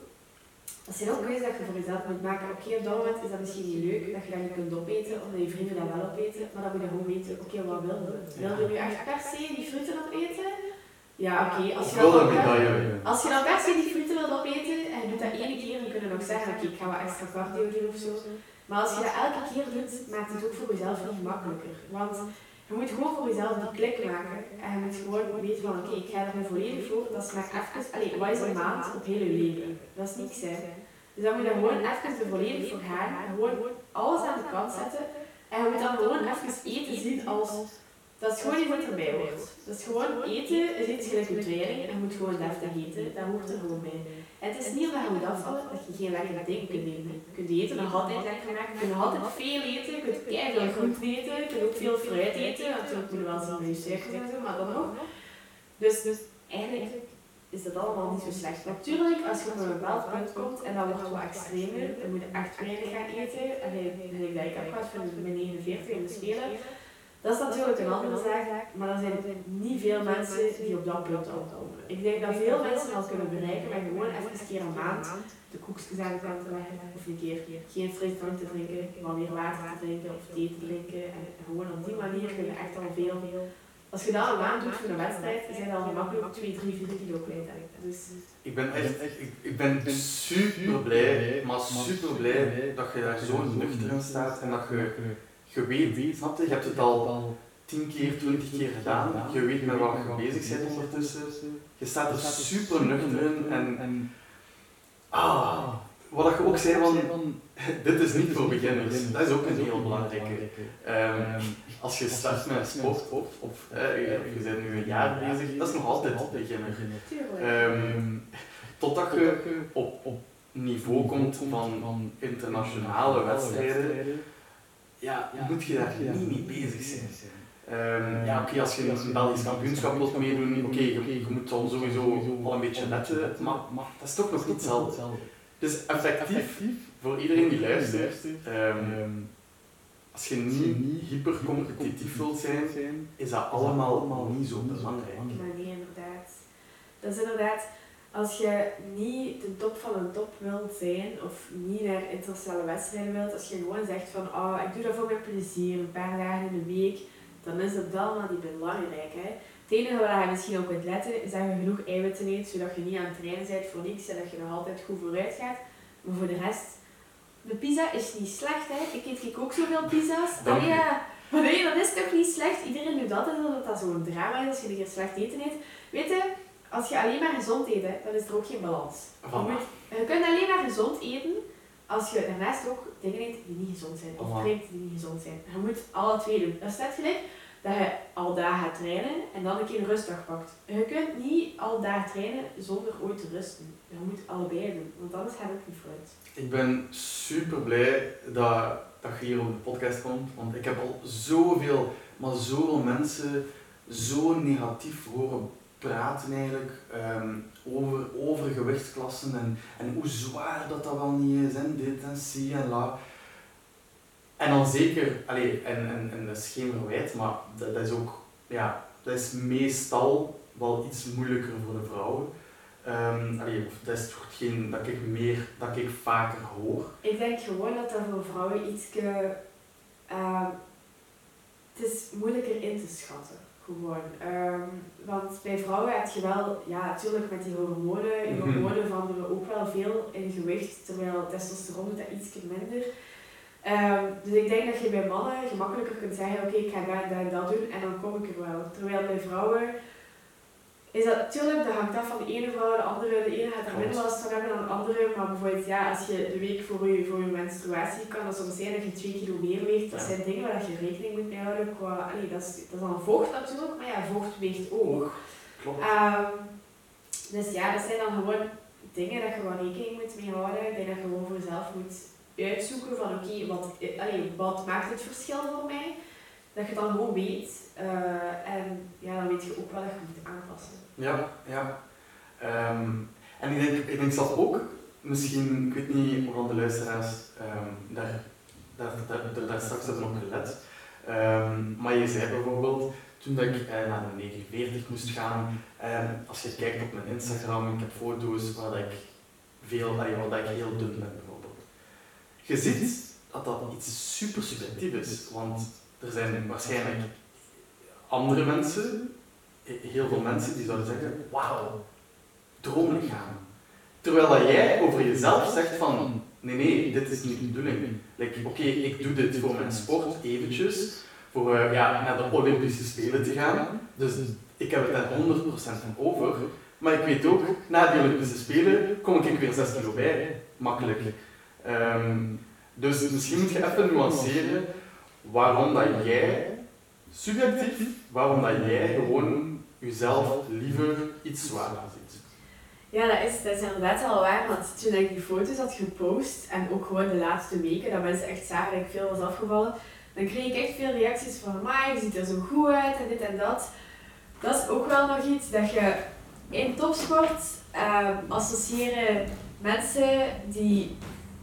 dat zijn ook keuzes dat je voor jezelf moet maken. Oké, op dat is dat misschien niet leuk dat je dat niet kunt opeten, omdat je vrienden dat wel opeten, maar dan moet je gewoon weten, oké, wat wil je? Wil je nu echt per se die frieten opeten? Ja, oké. als, je dan als je dan per se die frieten wilt opeten en je doet dat één keer, dan kun je nog zeggen, oké, ik ga wat extra cardio doen of zo. Maar als je dat elke keer doet, maakt het ook voor jezelf niet gemakkelijker. Want je moet gewoon voor jezelf die klik maken. En je moet gewoon weten van, oké, ik ga er nu volledig voor. Dat is maar even, allee, wat is een maand op hele leven? Dat is niks, hè. Dus dan moet je gewoon even er volledig voor gaan. En gewoon alles aan de kant zetten. En je moet dan gewoon even eten zien als... Dat is gewoon iets wat erbij hoort. Dat is gewoon eten is iets gelijk een. En je moet gewoon deftig eten. Dat hoort er gewoon bij. En het is niet omdat je moet afvallen dat je geen lekkere dingen kunt eten. Je kunt eten nog altijd lekker maken. Je kunt altijd veel eten. Je kunt veel groente eten. Je kunt ook veel fruit eten. Natuurlijk moet je wel zien met je suiker en zo, maar dan nog. Dus, dus eigenlijk is dat allemaal niet zo slecht. Natuurlijk, als je op een bepaald punt komt en dat wordt wat extremer, dan moet je echt weinig gaan eten. En ik dat ik heb gehad van mijn 49 in de Spelen. Dat is natuurlijk een andere zaak, maar er zijn niet veel mensen die op dat punt komen. Ik denk dat veel mensen dat kunnen bereiken met gewoon even een keer een maand de koekjes aan de kant te leggen of een keer geen frisdrank te drinken, maar weer water te drinken of thee te drinken. En gewoon op die manier kun je echt al veel, als je dat een maand doet voor een wedstrijd, zijn dat al gemakkelijk 2, 3, 4 kilo kwijt. Dus ik ben echt, ik, ik ben super blij, maar super blij dat je daar zo nuchter in staat en dat je je weet, snap je? Je hebt het al 10 keer, 20 keer gedaan. Je weet met wat je bezig bent ondertussen. Je staat er super nuchter in en, en ah, wat je ook zei van, dit is niet voor beginners. Dat is ook een heel belangrijke. Um, als je start met sport of, of je bent nu een jaar bezig, dat is nog altijd beginner. Um, totdat je op, op niveau komt van internationale wedstrijden ja, moet je daar niet mee bezig zijn. Um, ja, oké, als je een Belgisch kampioenschap wilt meedoen, oké, je, je, moet dan sowieso al een beetje letten, maar, maar dat is toch nog niet hetzelfde. Dus effectief, voor iedereen die luistert, um, als je niet hypercompetitief wilt zijn, is dat allemaal niet zo belangrijk. Nee, inderdaad. Dat is inderdaad als je niet de top van een top wilt zijn of niet naar internationale wedstrijden wilt, als je gewoon zegt van oh, ik doe dat voor mijn plezier, een paar dagen in de week, dan is dat wel maar niet belangrijk. Hè. Het enige waar je misschien op kunt letten is dat je genoeg eiwitten eet, zodat je niet aan het trainen bent voor niks en dat je nog altijd goed vooruit gaat. Maar voor de rest, de pizza is niet slecht. Hè. Ik eet ook zoveel pizza's. Oh ja, maar nee, dat is toch niet slecht. Iedereen doet dat en dat dat zo'n drama is als je een keer slecht eten eet. Weet je, als je alleen maar gezond eet, dan is er ook geen balans. Je, kunt alleen maar gezond eten als je daarnaast ook dingen eet die niet gezond zijn. Of drinkt die niet gezond zijn. Je moet alle twee doen. Dat is net gelijk dat je al daar gaat trainen en dan een keer een rustdag pakt. Je kunt niet al daar trainen zonder ooit te rusten. Je moet allebei doen, want anders gaat het niet vooruit. Ik ben super blij dat, dat je hier op de podcast komt, want ik heb al zoveel, maar zoveel mensen zo negatief horen praten eigenlijk um, over, over gewichtsklassen en, en hoe zwaar dat dat wel niet is en dit en zie en la. En dan zeker, allee, en, en, en dat is geen verwijt, maar dat, is ook, ja, dat is meestal wel iets moeilijker voor de vrouwen. Um, allee, dat is toch geen dat ik meer, dat ik vaker hoor. Ik denk gewoon dat dat voor vrouwen iets, uh, het is moeilijker in te schatten. Gewoon. Um, want bij vrouwen heb je wel, ja, natuurlijk met die hormonen, je mhm. hormonen veranderen ook wel veel in gewicht, terwijl testosteron doet dat iets minder. Um, dus ik denk dat je bij mannen gemakkelijker kunt zeggen, oké, ik ga dat en dat doen en dan kom ik er wel. Terwijl bij vrouwen is dat natuurlijk, dat hangt af van de ene vrouw naar de andere. De ene gaat er minder last van hebben dan de andere. Maar bijvoorbeeld, ja, als je de week voor je, voor je menstruatie kan dat soms zijn dat je 2 kilo meer weegt. Dat zijn dingen waar je rekening moet mee houden. Qua, allee, dat, is, dat is dan vocht natuurlijk, maar ja, vocht weegt ook. Klopt. Ehm, dus ja, dat zijn dan gewoon dingen dat je gewoon rekening moet mee houden. Ik denk dat je gewoon voor jezelf moet uitzoeken van oké, wat, allee, wat maakt het verschil voor mij? Dat je dan gewoon weet. eh, en ja, dan weet je ook wel dat je moet aanpassen. Ja, ja. Ehm, en ik denk, ik denk zelf ook, misschien, ik weet niet of de luisteraars ehm, daar, daar, daar, daar, straks hebben op gelet, Ehm, maar je zei bijvoorbeeld, toen dat ik eh, naar de 49 moest gaan, als je kijkt op mijn Instagram, ik heb foto's waar ik, veel, waar dat ik heel dun ben bijvoorbeeld. Je ziet dat dat iets super subjectief is, want er zijn waarschijnlijk andere mensen, heel veel mensen, die zouden zeggen, wauw, droomlichaam. Terwijl dat jij over jezelf zegt van, nee nee, dit is niet de bedoeling. Oké, ik doe dit voor mijn sport eventjes, voor eh, ja, naar de Olympische Spelen te gaan. Dus ik heb het daar 100% van over. Maar ik weet ook, na die Olympische Spelen kom ik weer 6 kilo bij. Makkelijk. Ehm, dus misschien moet je even nuanceren waarom dat jij, subjectief, waarom dat jij gewoon jezelf liever iets zwaarder ziet. Ja, dat is, dat is inderdaad wel waar, want toen ik die foto's had gepost en ook gewoon de laatste weken, dat mensen echt zagen dat ik veel was afgevallen, dan kreeg ik echt veel reacties van, maar je ziet er zo goed uit en dit en dat. Dat is ook wel nog iets dat je in topsport ehm, associëren mensen die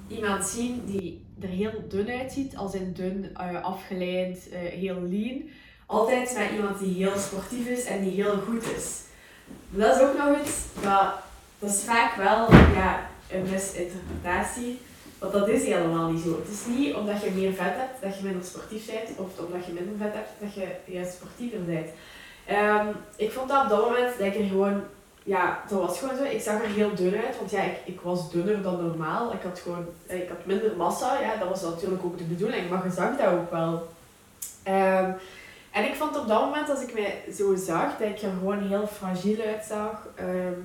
iemand zien die er heel dun uitziet, als in dun, eh, afgeleid, eh, heel lean, altijd met iemand die heel sportief is en die heel goed is. Dat is ook nog iets dat dat is vaak wel ja, een misinterpretatie. Want dat is helemaal niet zo. Het is niet omdat je meer vet hebt dat je minder sportief bent, of omdat je minder vet hebt dat je juist sportiever bent. Ehm, ik vond dat op dat moment dat ik er gewoon, ja, dat was gewoon zo. Ik zag er heel dun uit, want ja, ik, ik was dunner dan normaal. Ik had gewoon, eh, ik had minder massa, ja, dat was natuurlijk ook de bedoeling, maar je zag dat ook wel. Ehm, en ik vond op dat moment, als ik mij zo zag, dat ik er gewoon heel fragiel uitzag. Ehm,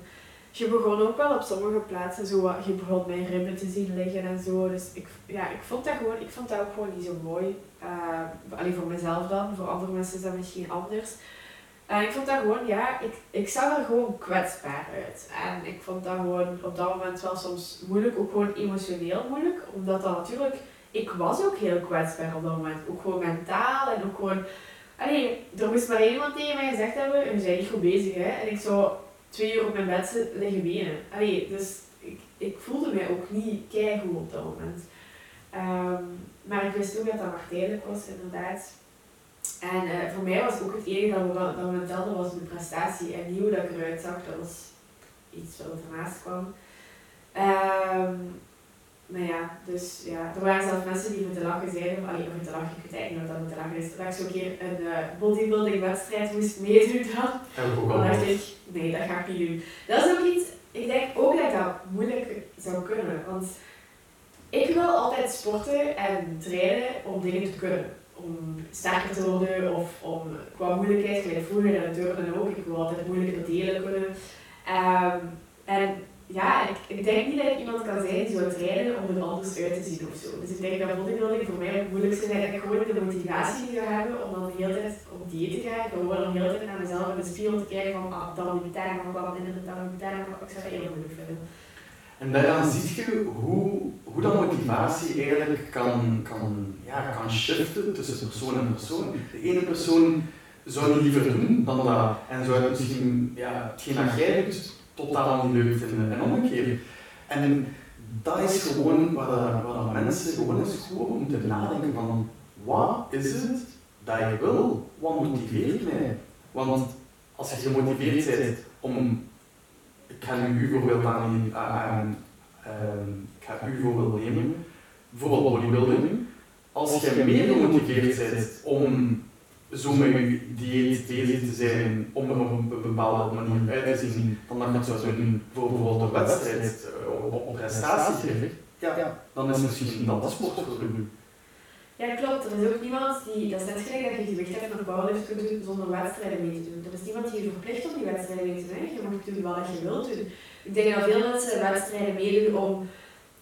je begon ook wel op sommige plaatsen zo je begon mijn ribben te zien liggen en zo. Dus ik, ja, ik vond dat gewoon, ik vond dat ook gewoon niet zo mooi. Uh, alleen voor mezelf dan, voor andere mensen is dat misschien anders. En ik vond dat gewoon, ja, ik, ik zag er gewoon kwetsbaar uit. En ik vond dat gewoon op dat moment wel soms moeilijk, ook gewoon emotioneel moeilijk. Omdat dat natuurlijk, ik was ook heel kwetsbaar op dat moment. Ook gewoon mentaal en ook gewoon, allee, er moest maar iemand tegen mij gezegd hebben, je bent niet goed bezig hè. En ik zou twee uur op mijn bed liggen wenen. Allee, dus ik, ik voelde mij ook niet keigoed op dat moment. Ehm, maar ik wist ook dat dat maar tijdelijk was, inderdaad. En eh, voor mij was ook het enige dat, dat, was de prestatie en hoe dat ik eruit zag. Dat was iets wat ernaast kwam. Ehm, maar ja, dus ja, er waren zelfs mensen die met te lachen zeiden, allee, met te lachen, ik weet eigenlijk niet wat dat met te lachen is, dat ik zo'n keer een uh, bodybuilding wedstrijd moest meedoen dan. Ik al Dan dacht ik, nee, dat ga ik niet doen. Dat is ook iets, ik denk ook dat dat moeilijk zou kunnen, want ik wil altijd sporten en trainen om dingen te kunnen. Om sterker te worden of om qua moeilijkheid, gelijk vroeger en turnen ook, ik wil altijd moeilijke delen kunnen. Ehm, en ja, ik, ik denk niet dat ik iemand kan zijn die zou trainen om er anders uit te zien of zo. Dus ik denk dat bodybuilding voor mij het moeilijkste is dat ik gewoon de motivatie zou hebben om dan de hele tijd op dieet te gaan. Gewoon dan de hele tijd naar mezelf in de spiegel te kijken van ah, dat moet daar nog wat minder, dat moet daar nog. Ik zou dat heel moeilijk vinden. En daaraan zie je hoe, hoe dat motivatie eigenlijk kan, kan, ja, kan shiften tussen persoon en persoon. De ene persoon zou het liever doen dan dat, en zou het misschien, ja, hetgeen dat jij totaal niet leuk vinden. En omgekeerd. En dat is gewoon waar, dat- waar dat mensen gewoon eens goed over moeten nadenken van, wat is het dat ik wil? Wat motiveert mij? Want als je gemotiveerd bent om ik ga nu voorbeeld aan, aan, aan ik ga uw voorbeeld nemen, bijvoorbeeld bodybuilding. Als je meer gemotiveerd bent om zo met je dieet bezig te zijn, om er op een bepaalde manier uit te zien, dan dat je het zou doen voor bijvoorbeeld een wedstrijd, eh, op, prestatie ja, dan is misschien dat de sport voor u. Ja, klopt. Er is ook niemand die, dat is net gelijk dat je gewicht hebt naar powerlift kunt doen zonder wedstrijden mee te doen. Er is niemand die je verplicht om die wedstrijden mee te doen. Je mag doen wat je wilt doen. Ik denk dat veel mensen wedstrijden meedoen om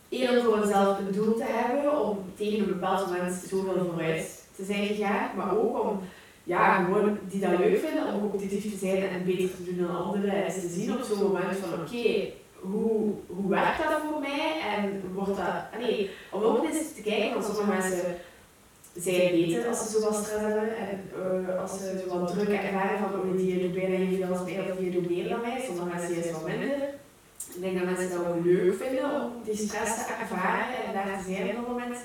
eerder voor onszelf een doel te hebben, om tegen een bepaald moment zoveel vooruit te zijn gegaan, maar ook om ja, gewoon die dat leuk vinden, om competitief te zijn en beter te doen dan anderen. En te zien op zo'n moment van oké, hoe, hoe werkt dat voor mij en wordt dat... Nee, om ook eens te kijken, want sommige mensen zijn beter als ze zoveel stress hebben en uh, als ze zo wat druk ervaren van oh, die doet bijna evenveel als mij of die doet meer dan mij, sommige mensen juist wat minder. Ik denk dat mensen dat ook leuk vinden om die stress te ervaren en daar te zijn op dat moment.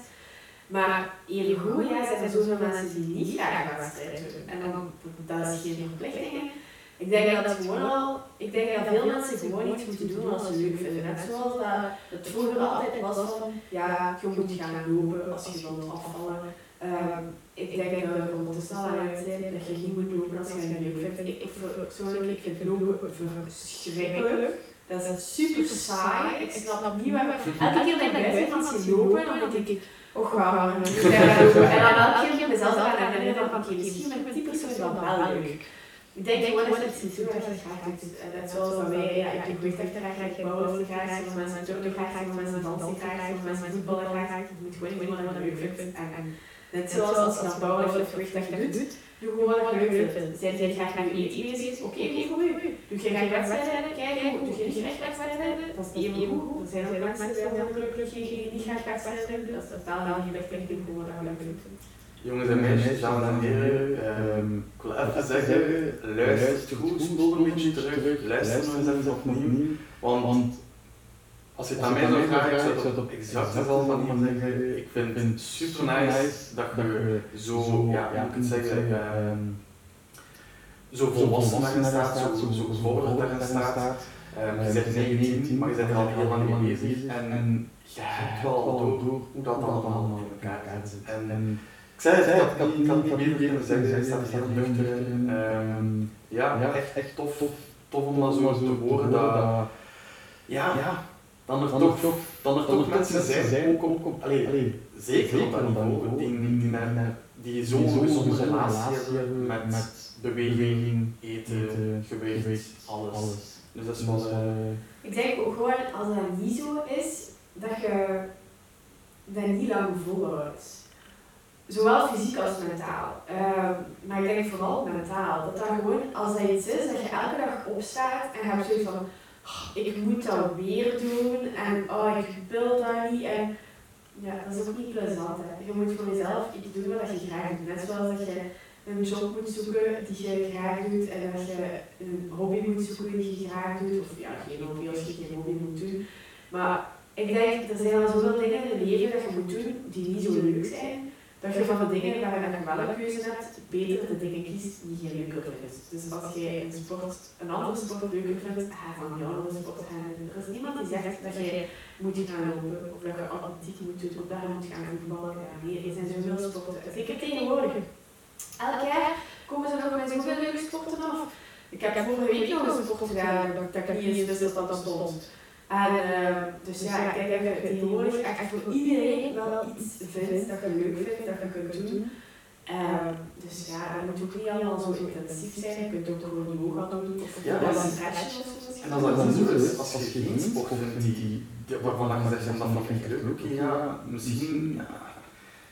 Maar eerlijk goed, ja, zijn er zoveel mensen die niet graag een wedstrijd doen. En dan, dat is geen verplichting. Ik denk dat het gewoon al, ik denk dat veel mensen gewoon iets moeten doen als ze leuk vinden. Net zoals dat het vroeger altijd was van, ja, je moet gaan lopen als je wilt afvallen. Um, ik denk dat we ondertussen al aan het zijn dat je niet moet lopen als je het leuk vindt. Ik, persoonlijk vind lopen verschrikkelijk. Dat is super saai. Ik snap niet waarom. Elke keer dat ik buiten je lopen, dan denk ik, oh daar lopen? En dan elke keer mezelf aan herinneren van, oké, misschien met die persoon wel wel leuk. Ik denk gewoon dat het iets doet dat je graag doet. Net zoals dat wij, ja, ik doe gewicht graag, ik bouwen graag, sommige mensen turnen graag, sommige mensen dansen graag, sommige mensen voetballen graag. Je moet gewoon doen wat je leuk vindt. En Net zoals als je naar bouwen of gewicht dat je doet, doe gewoon wat je leuk vindt. Zijn jij graag naar je eten bezig? Oké, oké, goed. Doe je graag wedstrijden? Kijk, doe je graag wedstrijden? Dat is even goed. Er zijn ook mensen die heel gelukkig die niet graag wedstrijden doen. Dat is totaal wel gewicht dat je gewoon wat je leuk vindt. Jongens en meisjes, dames en heren, um, ik wil even zeggen, luister goed, spoel een beetje terug, luister nog eens opnieuw, want als je het aan mij zou vragen, ik zou het op exact dezelfde manier zeggen. Ik vind het super nice dat je zo, ja, je kunt zeggen, ehm, zo volwassen daarin staat, zo, zo gevorderd daarin staat. Um, je bent 19, maar je bent er al heel lang mee bezig. En je hebt wel door hoe dat allemaal in elkaar zit. En ik zei het, ik kan, ik niet meer zeggen, je staat heel nuchter in. Um, ja, echt, tof, om dat zo te horen. Dat, ja, dan er, dan toch, toch, dan er toch mensen zijn, zijn ook allee, allee, zeker op dat niveau, die, die, die, die zo'n gezonde relatie hebben met, met beweging, eten, eten gewicht, gewicht, alles. alles. Dus dat is wel... Uh, ik denk ook gewoon, als dat niet zo is, dat je dat niet lang volhoudt. Zowel fysiek als mentaal. Uh, maar ik denk vooral mentaal. Dat dat gewoon, als dat iets is, dat je elke dag opstaat en je hebt zoiets van ik moet dat weer doen en oh, ik wil dat niet. En ja, dat is ook niet plezant. Hè. Je moet voor jezelf iets doen wat je graag doet. Net zoals dat je een job moet zoeken die je graag doet en dat je een hobby moet zoeken die je graag doet. Of ja, geen hobby als je geen hobby moet doen. Maar ik denk, er zijn al zoveel dingen in het leven dat je moet doen die niet zo leuk zijn dat je van de dingen waar je nog wel een keuze hebt, beter de dingen kiest die je leuker vindt. Dus als jij een sport, een andere sport leuker vindt, ga van die andere sport gaan doen. Er is niemand die zegt dat je moet gaan lopen, of dat je atletiek moet doen, of daar moet gaan voetballen. Nee, er zijn zoveel sporten. Zeker tegenwoordig. Elk jaar komen ze nog met zoveel leuke sporten af. Ik heb vorige week nog een sport gedaan, dat ik niet eens wist dat dat stond. En uh, dus ja, ik denk dat je tegenwoordig echt voor iedereen wel iets vindt dat je leuk vindt, dat je kunt doen. Uh, dus ja, dat moet ook niet allemaal zo intensief zijn. Je kunt ook gewoon yoga doen of ja, wat een stretch of zo. En als dat dan zo is, als je geen sport vindt die, die, waarvan je zegt, dat vind ik leuk, ja, misschien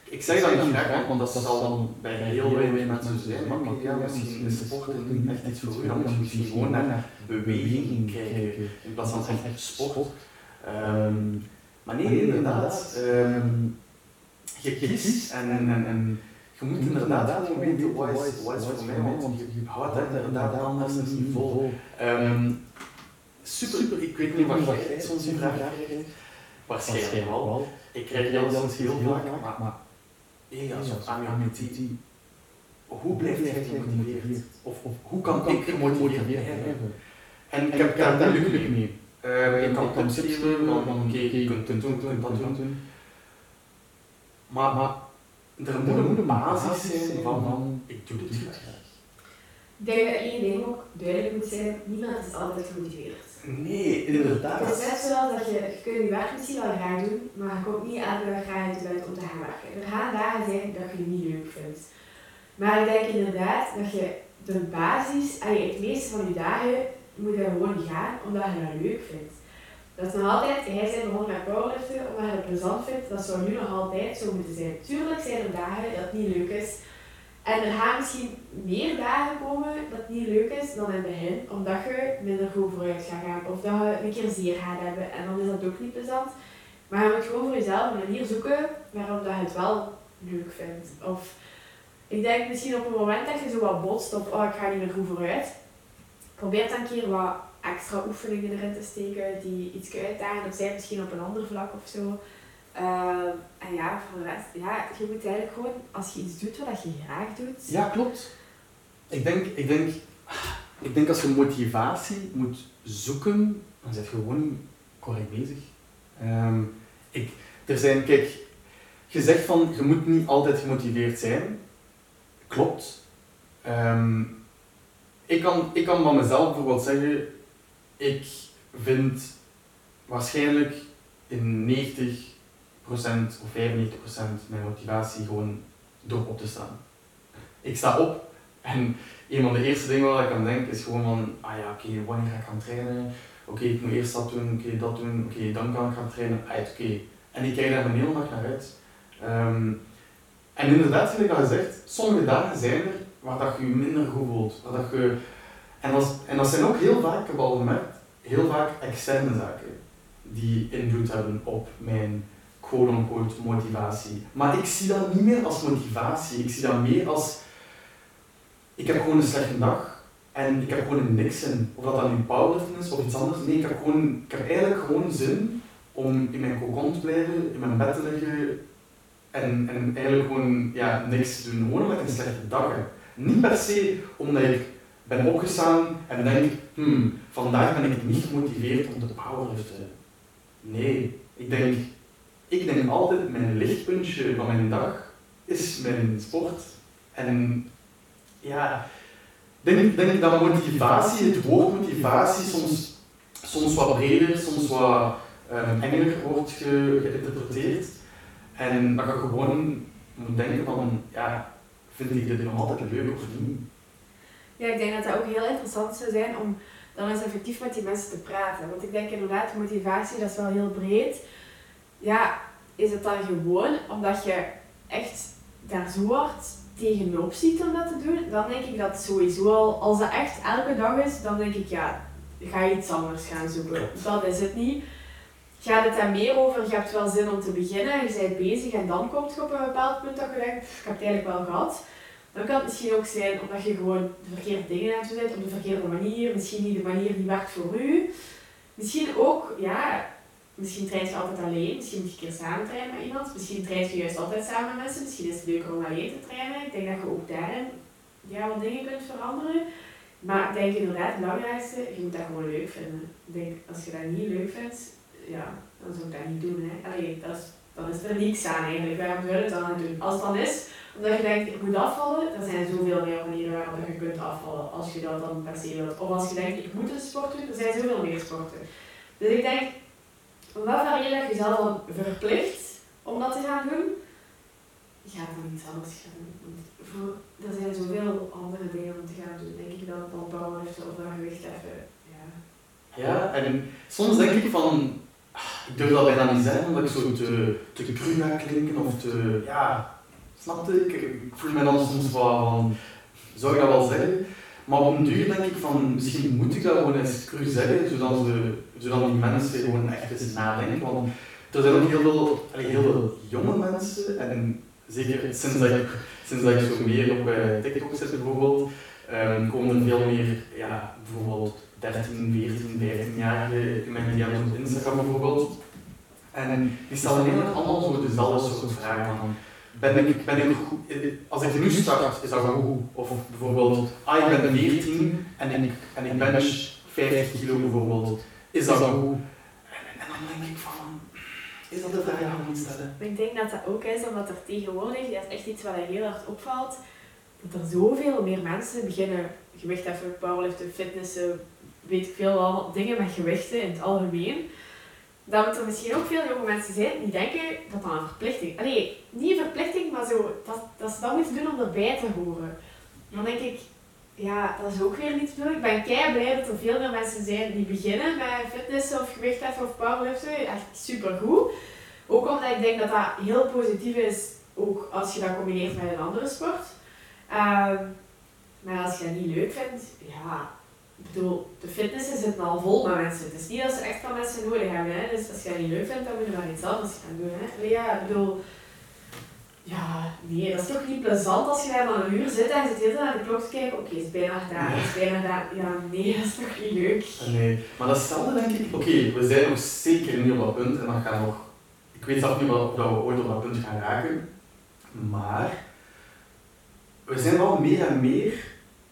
ik zeg dat niet graag, want dat zal dan bij heel weinig mensen zijn, maar ja, misschien is sport niet echt iets voor u, dan moet je gewoon naar beweging kijken, in plaats van echt sport. Um, maar nee, inderdaad, um, je kiest en, en, en je moet inderdaad gewoon weten wat is, wat is voor mij, want je houdt dat inderdaad anders vol. Um, super, ik weet niet wat jij zo'n vraag krijgt. Waarschijnlijk wel. Ik krijg dat heel vaak, maar Elias of Amity, hoe blijf jij gemotiveerd? Of, of hoe kan ik gemotiveerd blijven? En ik heb daar geluk mee. Uh, ik kan tips geven van oké, je kunt dit doen, kunt dat doen. Maar, maar er moet een basis zijn van ik doe dit graag. Ik denk dat één ding ook duidelijk moet zijn, niemand is altijd gemotiveerd. Nee, inderdaad. Het is net zoals dat je, je kunt je werk misschien wel graag doen, maar je komt niet elke dag graag uit bed om te gaan werken. Er gaan dagen zijn dat je het niet leuk vindt. Maar ik denk inderdaad dat je de basis, het meeste van je dagen moet je gewoon gaan omdat je dat leuk vindt. Dat is nog altijd, jij bent begonnen met powerliften omdat je het plezant vindt, dat zou nu nog altijd zo moeten zijn. Tuurlijk zijn er dagen dat het niet leuk is. En er gaan misschien meer dagen komen dat het niet leuk is dan in het begin, omdat je minder goed vooruit gaat gaan of dat je een keer zeer gaat hebben en dan is dat ook niet plezant. Maar je moet gewoon voor jezelf een manier zoeken waarop dat je het wel leuk vindt. Of ik denk misschien op het moment dat je zo wat botst op oh ik ga niet meer goed vooruit, probeer dan een keer wat extra oefeningen erin te steken die iets uitdagen, of zij misschien op een ander vlak of zo. Ehm, en ja, voor de rest, ja, je moet eigenlijk gewoon, als je iets doet wat je graag doet. Ja, klopt. Ik denk, ik denk, ik denk als je motivatie moet zoeken, dan zit je gewoon correct bezig. Ehm, ik, er zijn, kijk, je zegt van je moet niet altijd gemotiveerd zijn. Klopt. Ehm, ik, kan, ik kan van mezelf bijvoorbeeld zeggen, ik vind waarschijnlijk in 90% of 95% mijn motivatie gewoon door op te staan. Ik sta op en een van de eerste dingen waar ik aan denk is gewoon van, ah ja, oké, wanneer ga ik gaan trainen? Oké, ik moet eerst dat doen, oké, dat doen, oké, dan kan ik gaan trainen, oké. En ik kijk daar een hele dag naar uit. Ehm, en inderdaad, je al gezegd, sommige dagen zijn er waar dat je je minder goed voelt. Waar dat je, en, dat, en dat zijn ook heel vaak, ik heb al gemerkt, heel vaak externe zaken die invloed hebben op mijn quote-unquote motivatie. Maar ik zie dat niet meer als motivatie. Ik zie dat meer als, ik heb gewoon een slechte dag en ik heb gewoon niks in. Of dat dan nu powerlifting is of iets anders. Nee, ik heb, gewoon, ik heb eigenlijk gewoon zin om in mijn cocon te blijven, in mijn bed te liggen en, en eigenlijk gewoon ja, niks te doen. Gewoon omdat ik een slechte dag. Niet per se omdat ik ben opgestaan en denk, hmm, vandaag ben ik niet gemotiveerd om te powerliften. Nee, ik denk, ik denk altijd, mijn lichtpuntje van mijn dag is mijn sport. En ja, denk, denk dat motivatie, het woord motivatie, soms, soms wat breder, soms wat um, enger wordt ge, geïnterpreteerd. En dat je gewoon moet denken van, ja, vind ik dit nog altijd leuk of niet? Ja, ik denk dat dat ook heel interessant zou zijn om dan eens effectief met die mensen te praten. Want ik denk inderdaad, motivatie, dat is wel heel breed. Ja, is het dan gewoon omdat je echt daar zo hard tegenop ziet om dat te doen? Dan denk ik dat sowieso al, als dat echt elke dag is, dan denk ik ja, ga je iets anders gaan zoeken. Dat is het niet. Gaat het daar meer over, je hebt wel zin om te beginnen, je bent bezig en dan komt je op een bepaald punt dat je denkt, ik heb het eigenlijk wel gehad. Dan kan het misschien ook zijn omdat je gewoon de verkeerde dingen aan het doen bent, op de verkeerde manier, misschien niet de manier die werkt voor u. Misschien ook, ja, misschien train je altijd alleen, misschien moet je een keer samen trainen met iemand, misschien train je juist altijd samen met mensen, misschien is het leuker om alleen te trainen. Ik denk dat je ook daarin ja, wat dingen kunt veranderen. Maar ik denk inderdaad, het belangrijkste, je moet dat gewoon leuk vinden. Ik denk, als je dat niet leuk vindt, ja, dan zou ik dat niet doen. Hè. Dat is, dan is er niks aan eigenlijk. Waarom zou je het dan aan doen? Als het dan is, omdat je denkt, ik moet afvallen, er zijn zoveel meer manieren waarop je kunt afvallen als je dat dan per se wilt. Of als je denkt, ik moet een sport doen, er zijn zoveel meer sporten. Dus ik denk, welke reden dat je jezelf dan verplicht om dat te gaan doen, ga dan iets anders gaan doen. Voor, er zijn zoveel andere dingen om te gaan doen, denk ik, dan, dan powerliften of dan gewicht even. Ja. ja, en soms denk ik van, ik durf dat bijna niet zeggen, omdat ik zo te, te cru ga klinken of te, ja, snap? Ik, ik voel me dan soms van, zou ik dat wel zeggen? Maar op een duur denk ik van, misschien moet ik dat gewoon eens cru zeggen, zodat, ze, zodat die mensen gewoon echt eens nadenken. Want er zijn ook heel veel, heel veel jonge mensen, en zeker sinds dat ik, sinds dat ik zo meer op uh, TikTok zit bijvoorbeeld, um, komen er veel meer, ja, bijvoorbeeld 13, 14, 15-jarigen in mijn DM's op Instagram bijvoorbeeld. En die stellen eigenlijk allemaal zo dezelfde soort vragen van ben ik, ben ik goed, als ik nu start, is dat goed. Of bijvoorbeeld, ah, ik ben 14 en ik, en ik bench 50 kilo bijvoorbeeld, is dat goed? En, en dan denk ik van, is dat de vraag die je moet stellen? Ik denk dat dat ook is, omdat er tegenwoordig, dat is echt iets wat heel hard opvalt, dat er zoveel meer mensen beginnen gewicht even powerliften, fitnessen, weet ik veel, al dingen met gewichten in het algemeen. Dat er misschien ook veel jonge mensen zijn die denken dat dat een verplichting Nee, niet een verplichting, maar zo, dat, dat ze dat moeten doen om erbij te horen. Dan denk ik, ja, dat is ook weer niet veel. Ik ben kei blij dat er veel meer mensen zijn die beginnen met fitness of gewichtheffen of powerliften. Echt super goed. Ook omdat ik denk dat dat heel positief is, ook als je dat combineert met een andere sport. Ehm, maar als je dat niet leuk vindt, ja, bedoel, de fitness zit al vol met mensen. Het is niet dat ze extra mensen nodig hebben. Hè. Dus als dat niet leuk vindt, dan moet je maar iets anders gaan doen. Hè. ja, ik bedoel, ja, nee, dat is toch niet plezant als je dan een uur zit en je zit heel naar de klok te kijken. Oké, het is bijna daar, het is bijna daar. Ja, nee, dat is toch niet leuk. Nee, maar datzelfde denk ik, oké, we zijn nog zeker niet op dat punt en dan gaan nog, ik weet zelf niet of we ooit op dat punt gaan raken, maar we zijn wel meer en meer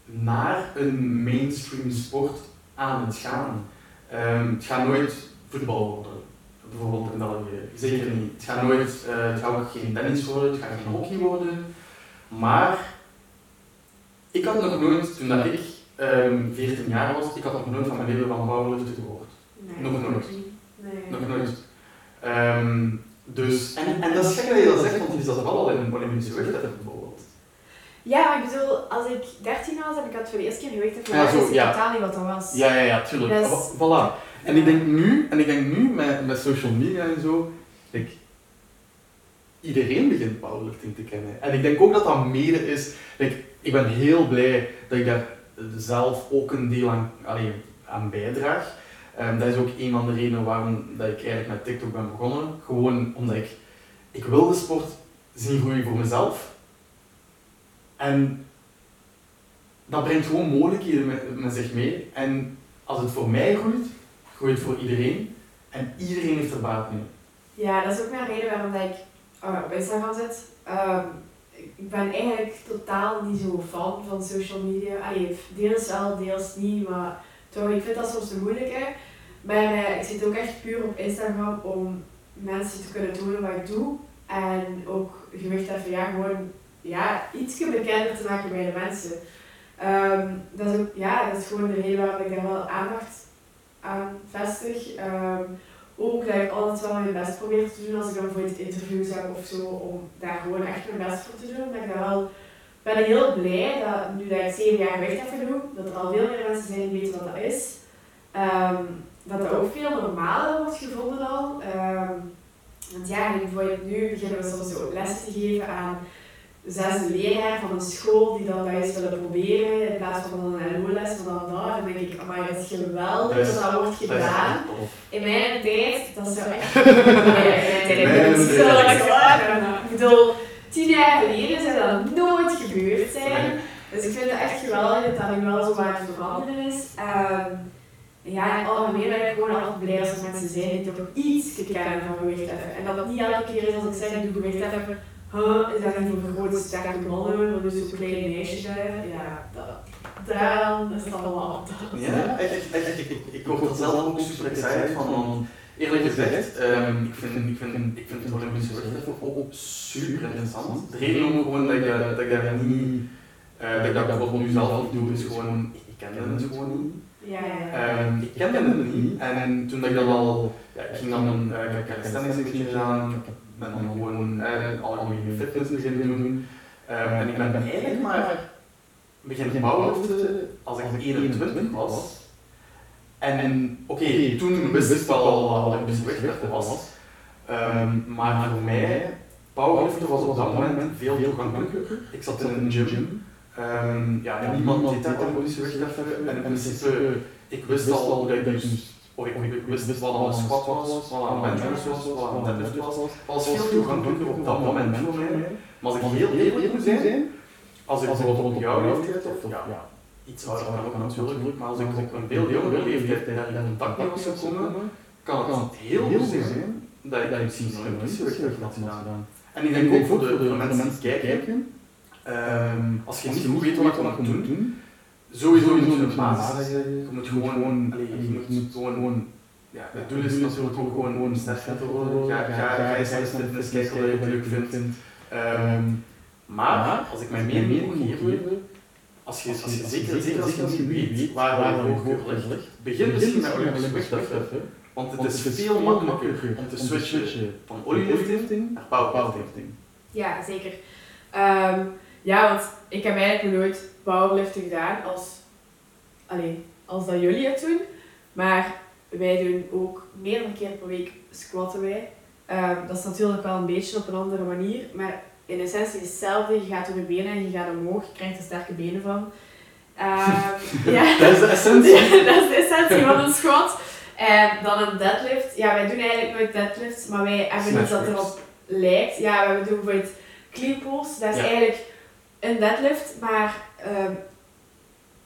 naar een mainstream sport aan het gaan. Um, het gaat nooit voetbal worden bijvoorbeeld in België. Zeker niet. Het gaat nooit, uh, het gaat ook geen tennis worden, het gaat geen hockey worden. Maar ik had nog nooit, toen dat ik um, 14 jaar was, ik had nog nooit van mijn leven van powerliften gehoord. Nee, nog nooit. Nee. Nog nooit. Um, dus, en, en dat is gek dat je dat zegt, want je is dat wel al in een Olympische gewichtheffen bijvoorbeeld. Ja, maar ik bedoel, als ik 13 was, heb ik dat voor de eerste keer gewicht ja, zo, ja. totaal niet wat dat was. Ja, ja, ja, tuurlijk. Dus, voilà. En ik denk nu, en ik denk nu met, met social media en zo, ik, iedereen begint powerlifting te kennen. En ik denk ook dat dat mede is, ik, ik ben heel blij dat ik daar zelf ook een deel aan, allee, aan bijdraag. Um, dat is ook een van de redenen waarom dat ik eigenlijk met TikTok ben begonnen. Gewoon omdat ik, ik wil de sport zien groeien voor mezelf. En dat brengt gewoon mogelijkheden met, met zich mee. En als het voor mij groeit, groeit voor iedereen en iedereen heeft er baat mee. Ja, dat is ook mijn reden waarom dat ik uh, op Instagram zit. Um, ik ben eigenlijk totaal niet zo fan van social media. Allee, deels wel, deels niet, maar toch, ik vind dat soms te moeilijk. Hè. Maar uh, ik zit ook echt puur op Instagram om mensen te kunnen tonen wat ik doe. En ook gewicht ja, gewoon ja, iets bekender te maken bij de mensen. Um, dat, is ook, ja, dat is gewoon de reden waarom ik daar wel aandacht aan vestig. Um, ook dat ik altijd wel mijn best probeer te doen als ik dan voor het interviews heb of zo, om daar gewoon echt mijn best voor te doen. Ik daar wel ben heel blij dat nu dat ik zeven jaar weg heb gedaan, dat er al veel meer mensen zijn die weten wat dat is. Um, dat dat ook veel normaler wordt gevonden al. Want ja, bijvoorbeeld nu beginnen we soms zo les te geven aan zesde leraar van een school die dat wij eens willen proberen in plaats van een LO-les van dan daar. Dan denk ik, maar dat is geweldig dat dat wordt gedaan. In mijn tijd, dat is echt... in mijn tijd, Ik bedoel, tien jaar geleden zou dat nooit gebeurd zijn. Dus ik vind het echt geweldig dat dat nu wel zo aan het veranderen is. Um, ja, in het algemeen ben ik gewoon altijd blij als er mensen zijn die toch iets kennen van gewicht hebben. En dat dat niet elke keer is als ik zeg, ik doe gewicht hebben huh, is dat niet voor grote sterke mannen, maar dus zo'n kleine meisjes zijn? Ja, dat, dan is het allemaal Ja, echt, echt, echt, ik, ik word er zelf ook super excited van. eerlijk gezegd, um, ik, vind, ik, vind, ik vind het Olympische gewicht ook super interessant. De reden om gewoon dat ik, dat ik daar niet, uh, dat ik dat bijvoorbeeld nu zelf niet doe, is gewoon, ik kende het gewoon niet. Ja, ja. Um, ik kende het niet en, en toen dat ik dat al, ja, ik ging dan een uh, een beetje gedaan, ben dan gewoon eh, algemene fitness beginnen doen. Um, en ik ben eigenlijk maar beginnen powerliften als ik 21 was. En, en oké, okay, toen wist ik wel wat Olympisch gewicht was. Um, maar voor mij, powerliften was op dat moment veel toegankelijker. Ik zat in een gym. Um, ja, niemand deed dat Olympisch gewicht En in principe, ik wist al dat ik dus of ik, wist wat een squat was, wat een bench was, wat een deadlift was. Was veel toegankelijker op dat moment voor mij. Maar als ik heel eerlijk moet zijn, als ik bijvoorbeeld op jouw leeftijd, of ja, iets ouder dan ook natuurlijk, maar als ik op een veel jongere leeftijd in contact mee was gekomen, kan het heel goed zijn dat ik misschien nog een gewicht had gedaan. En ik denk ook voor de mensen die kijken, als je niet goed weet wat je moet doen, Sowieso moet je een basis. Je moet gewoon, je moet gewoon, ja, het doel is natuurlijk ook gewoon, gewoon sterk te worden. Ga, ga, ga eens naar fitness kijken wat je leuk vindt. Um, maar, als ik mijn mening moet geven, als je, als je, zeker, zeker als je niet weet waar waar voorkeur voorkeur ligt, begin misschien met Olympisch wegwerpen. Want het is veel makkelijker om te switchen van olylifting naar powerlifting. powerlifting. Ja, zeker. Ja, want ik heb eigenlijk nooit powerlifting gedaan als, alleen, als dat jullie het doen. Maar wij doen ook meerdere keer per week squatten wij. Ehm, dat is natuurlijk wel een beetje op een andere manier, maar in essentie is het hetzelfde. Je gaat door je benen en je gaat omhoog, je krijgt er sterke benen van. Ehm, ja. Dat is de essentie. dat is de essentie van een squat. En dan een deadlift. Ja, wij doen eigenlijk nooit deadlifts, maar wij hebben iets dat erop lijkt. Ja, we doen bijvoorbeeld clean pulls. Dat is Ja. eigenlijk een deadlift, maar ehm,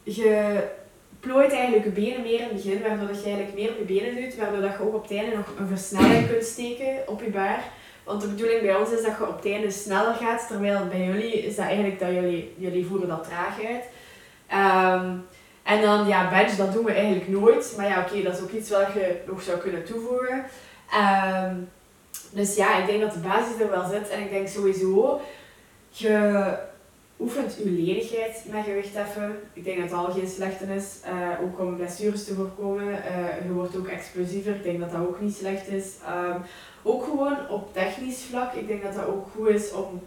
je plooit eigenlijk je benen meer in het begin, waardoor dat je eigenlijk meer op je benen doet, waardoor dat je ook op het einde nog een versnelling kunt steken op je bar. Want de bedoeling bij ons is dat je op het einde sneller gaat, terwijl bij jullie is dat eigenlijk dat jullie, jullie voeren dat traag uit. Ehm, en dan, ja, bench, dat doen we eigenlijk nooit. Maar ja, oké, dat is ook iets wat je nog zou kunnen toevoegen. Ehm, dus ja, ik denk dat de basis er wel zit. En ik denk sowieso, je oefent je ledigheid met gewicht heffen. Ik denk dat het al geen slechte is. eh, ook om blessures te voorkomen. Eh, je wordt ook explosiever. Ik denk dat dat ook niet slecht is. Ehm, ook gewoon op technisch vlak. Ik denk dat dat ook goed is om...